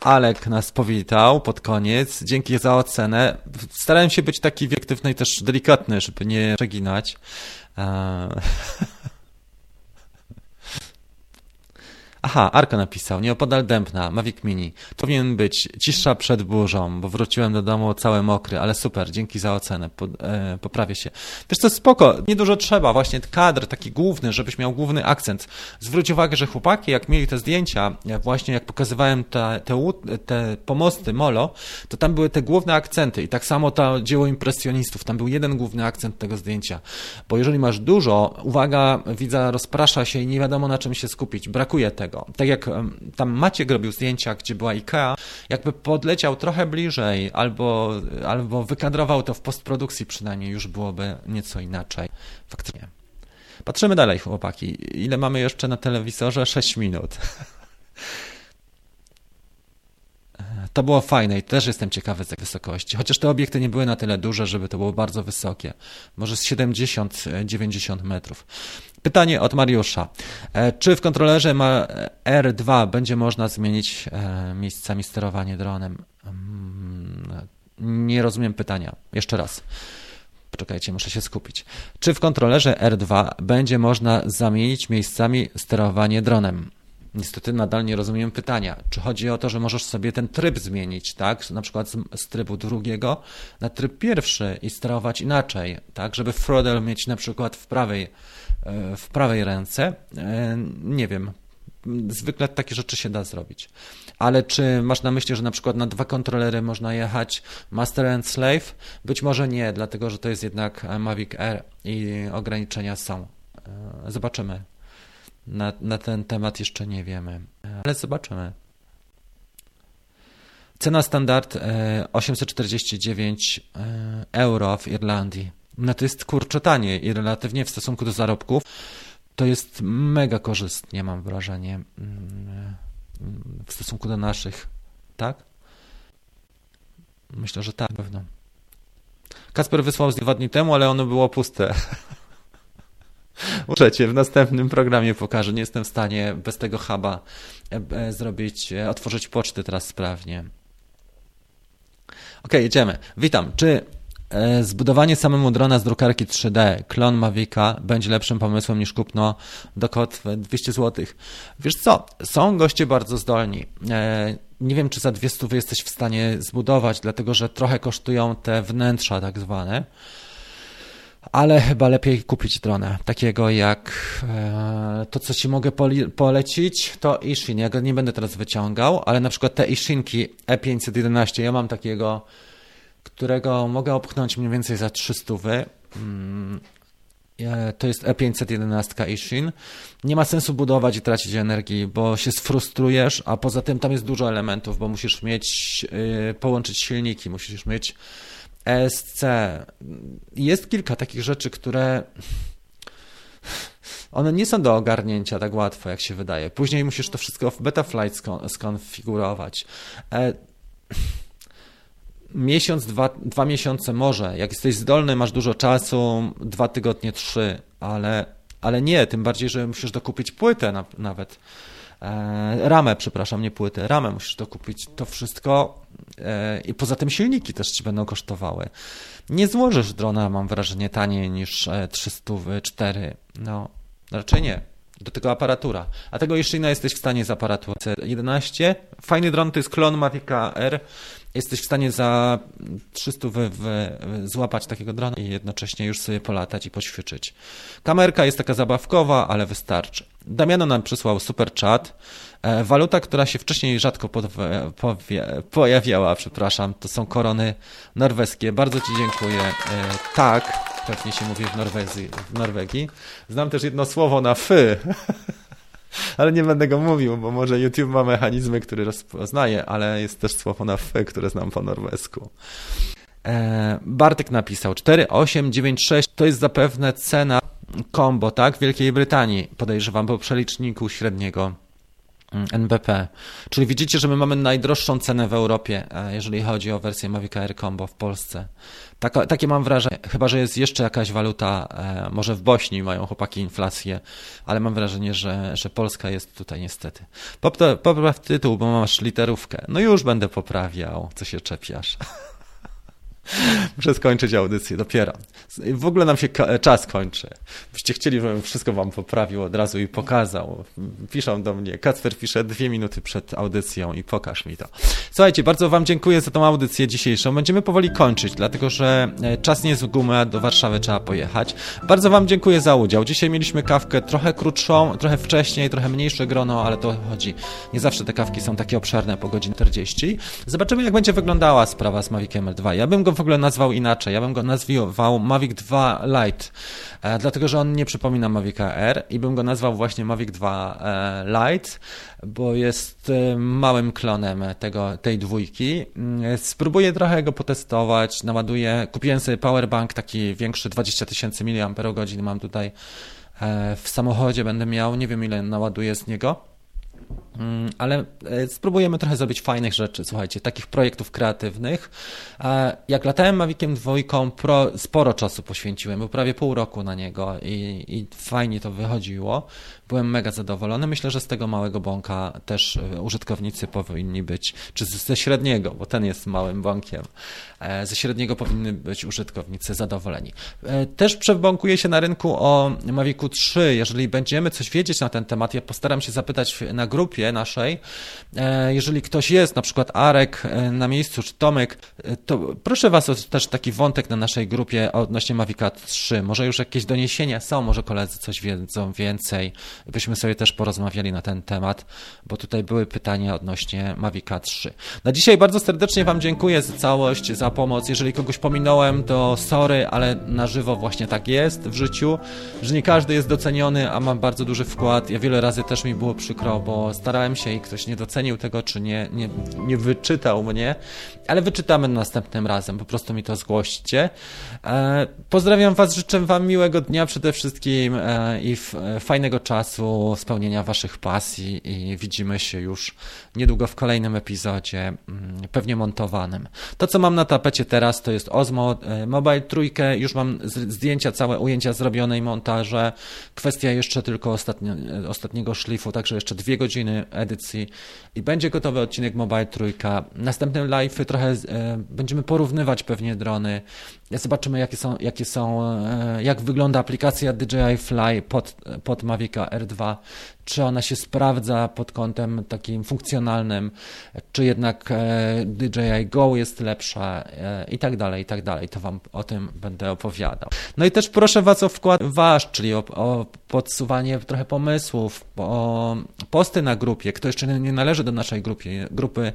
Alek nas powitał pod koniec. Dzięki za ocenę. Starałem się być taki wiektywny i też delikatny, żeby nie przeginać. Eee... Aha, Arko napisał, nieopodal Dębna, Mavic Mini. Powinien być cisza przed burzą, bo wróciłem do domu cały mokry, ale super, dzięki za ocenę, po, e, poprawię się. Wiesz co, spoko, niedużo trzeba, właśnie kadr taki główny, żebyś miał główny akcent. Zwróć uwagę, że chłopaki, jak mieli te zdjęcia, właśnie jak pokazywałem te, te, te pomosty Molo, to tam były te główne akcenty i tak samo to dzieło impresjonistów, tam był jeden główny akcent tego zdjęcia, bo jeżeli masz dużo, uwaga widza rozprasza się i nie wiadomo na czym się skupić, brakuje tego tego. Tak jak tam Maciek robił zdjęcia, gdzie była IKEA, jakby podleciał trochę bliżej albo, albo wykadrował to w postprodukcji przynajmniej, już byłoby nieco inaczej. Faktycznie. Patrzymy dalej, chłopaki. Ile mamy jeszcze na telewizorze? 6 minut. To było fajne i też jestem ciekawy z wysokości. Chociaż te obiekty nie były na tyle duże, żeby to było bardzo wysokie. Może z 70-90 metrów. Pytanie od Mariusza. E, czy w kontrolerze R2 będzie można zmienić e, miejscami sterowanie dronem? Mm, nie rozumiem pytania. Jeszcze raz. Poczekajcie, muszę się skupić. Czy w kontrolerze R2 będzie można zamienić miejscami sterowanie dronem? Niestety nadal nie rozumiem pytania. Czy chodzi o to, że możesz sobie ten tryb zmienić, tak? Na przykład z, z trybu drugiego na tryb pierwszy i sterować inaczej, tak? Żeby throttle mieć na przykład w prawej, e, w prawej ręce. E, nie wiem. Zwykle takie rzeczy się da zrobić. Ale czy masz na myśli, że na przykład na dwa kontrolery można jechać Master and Slave? Być może nie, dlatego że to jest jednak Mavic Air i ograniczenia są. E, zobaczymy. Na, na ten temat jeszcze nie wiemy, ale zobaczymy. Cena standard 849 e, e, euro w Irlandii. No to jest kurczę tanie i relatywnie w stosunku do zarobków to jest mega korzystnie, mam wrażenie, mm, w stosunku do naszych, tak? Myślę, że tak, pewno. Kasper wysłał z dwa dni temu, ale ono było puste. Cię w następnym programie pokażę. Nie jestem w stanie bez tego huba e, e, zrobić, e, otworzyć poczty teraz sprawnie. Ok, jedziemy. Witam. Czy zbudowanie samemu drona z drukarki 3D, klon Mavica, będzie lepszym pomysłem niż kupno do kot 200 zł? Wiesz co, są goście bardzo zdolni. Nie wiem, czy za 200 jesteś w stanie zbudować, dlatego że trochę kosztują te wnętrza tak zwane ale chyba lepiej kupić drona, takiego jak e, to, co Ci mogę polecić, to Ishin. Ja go nie będę teraz wyciągał, ale na przykład te Ishinki E511, ja mam takiego, którego mogę opchnąć mniej więcej za 300 wy. Mm, e, to jest E511 Ishin. Nie ma sensu budować i tracić energii, bo się sfrustrujesz, a poza tym tam jest dużo elementów, bo musisz mieć, yy, połączyć silniki, musisz mieć ESC. Jest kilka takich rzeczy, które one nie są do ogarnięcia tak łatwo, jak się wydaje. Później musisz to wszystko w Betaflight skonfigurować. E miesiąc, dwa, dwa miesiące może. Jak jesteś zdolny, masz dużo czasu, dwa tygodnie, trzy, ale, ale nie, tym bardziej, że musisz dokupić płytę na, nawet. E, ramę, przepraszam, nie płytę, ramę musisz dokupić. To wszystko i poza tym silniki też ci będą kosztowały. Nie złożysz drona, mam wrażenie, taniej niż 304. E, no, raczej nie. Do tego aparatura. A tego jeszcze nie jesteś w stanie z aparaturą C11. Fajny dron to jest klon Mavic R jesteś w stanie za 300 wy, wy, złapać takiego drona i jednocześnie już sobie polatać i poćwiczyć. Kamerka jest taka zabawkowa, ale wystarczy. Damiano nam przysłał super chat. E, waluta, która się wcześniej rzadko pojawiała, przepraszam, to są korony norweskie. Bardzo Ci dziękuję. E, tak, pewnie się mówi w, Norwezji, w Norwegii. Znam też jedno słowo na fy. ale nie będę go mówił, bo może YouTube ma mechanizmy, które rozpoznaje, ale jest też słowo na f, które znam po norwesku. E, Bartek napisał 4896 to jest zapewne cena combo, tak? Wielkiej Brytanii, podejrzewam, po przeliczniku średniego mm, NBP. Czyli widzicie, że my mamy najdroższą cenę w Europie, e, jeżeli chodzi o wersję Mavic Air Combo w Polsce. Takie mam wrażenie, chyba że jest jeszcze jakaś waluta, e, może w Bośni mają chłopaki inflację, ale mam wrażenie, że, że Polska jest tutaj niestety. Popraw tytuł, bo masz literówkę. No już będę poprawiał, co się czepiasz. Muszę skończyć audycję dopiero. W ogóle nam się czas kończy. Byście chcieli, żebym wszystko wam poprawił od razu i pokazał. Piszą do mnie, Kacper pisze dwie minuty przed audycją i pokaż mi to. Słuchajcie, bardzo wam dziękuję za tą audycję dzisiejszą. Będziemy powoli kończyć, dlatego że e, czas nie jest w gumę, do Warszawy trzeba pojechać. Bardzo wam dziękuję za udział. Dzisiaj mieliśmy kawkę trochę krótszą, trochę wcześniej, trochę mniejsze grono, ale to chodzi. Nie zawsze te kawki są takie obszerne po godzinie 40. Zobaczymy, jak będzie wyglądała sprawa z Maviciem L2. Ja bym go w ogóle nazwał inaczej. Ja bym go nazwał Mavic 2 Lite, e, dlatego że on nie przypomina Mavica R i bym go nazwał właśnie Mavic 2 e, Lite, bo jest e, małym klonem tego, tej dwójki. Mm, spróbuję trochę go potestować, naładuję. Kupiłem sobie powerbank taki większy, 20 tysięcy mAh mam tutaj w samochodzie, będę miał, nie wiem ile naładuję z niego. Mm, ale e, spróbujemy trochę zrobić fajnych rzeczy, słuchajcie, takich projektów kreatywnych. Jak latałem Maviciem dwójką, sporo czasu poświęciłem, był prawie pół roku na niego i, i fajnie to wychodziło. Byłem mega zadowolony. Myślę, że z tego małego bąka też e, użytkownicy powinni być, czy ze średniego, bo ten jest małym bąkiem, e, ze średniego powinny być użytkownicy zadowoleni. Też przebąkuję się na rynku o Mavicu 3. Jeżeli będziemy coś wiedzieć na ten temat, ja postaram się zapytać na grupie, naszej. E, jeżeli ktoś jest, na przykład Arek e, na miejscu, czy Tomek, e, to proszę Was o też taki wątek na naszej grupie odnośnie Mavica 3. Może już jakieś doniesienia są, może koledzy coś wiedzą więcej, byśmy sobie też porozmawiali na ten temat, bo tutaj były pytania odnośnie Mavica 3. Na dzisiaj bardzo serdecznie Wam dziękuję za całość, za pomoc. Jeżeli kogoś pominąłem, to sorry, ale na żywo właśnie tak jest w życiu, że nie każdy jest doceniony, a mam bardzo duży wkład. Ja wiele razy też mi było przykro, bo starałem się i ktoś nie docenił tego, czy nie, nie, nie wyczytał mnie, ale wyczytamy następnym razem, po prostu mi to zgłoście. E, pozdrawiam Was, życzę Wam miłego dnia przede wszystkim e, i e, fajnego czasu, spełnienia Waszych pasji i widzimy się już niedługo w kolejnym epizodzie, mm, pewnie montowanym. To, co mam na tapecie teraz, to jest Osmo Mobile trójkę, już mam zdjęcia, całe ujęcia zrobione i montaże. Kwestia jeszcze tylko ostatnio, ostatniego szlifu, także jeszcze dwie godziny edycji i będzie gotowy odcinek Mobile Trójka. Następnym live trochę e, będziemy porównywać pewnie drony. Zobaczymy jakie są, jakie są e, jak wygląda aplikacja DJI Fly pod, pod Mavica R2 czy ona się sprawdza pod kątem takim funkcjonalnym, czy jednak e, DJI Go jest lepsza e, i tak dalej, i tak dalej. To Wam o tym będę opowiadał. No i też proszę Was o wkład Wasz, czyli o, o podsuwanie trochę pomysłów, o posty na grupie. Kto jeszcze nie należy do naszej grupy, grupy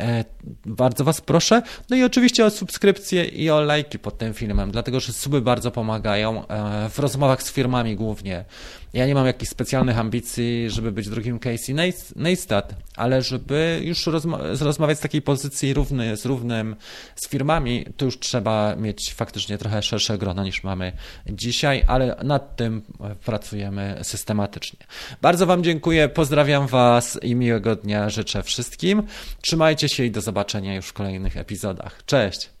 E, bardzo Was proszę. No i oczywiście o subskrypcję i o lajki pod tym filmem, dlatego że suby bardzo pomagają w rozmowach z firmami głównie. Ja nie mam jakichś specjalnych ambicji, żeby być drugim Casey Neistat, ale żeby już rozma rozmawiać z takiej pozycji równy z równym z firmami, to już trzeba mieć faktycznie trochę szersze grono niż mamy dzisiaj, ale nad tym pracujemy systematycznie. Bardzo Wam dziękuję, pozdrawiam Was i miłego dnia życzę wszystkim. Trzymajcie się i do zobaczenia już w kolejnych epizodach. Cześć!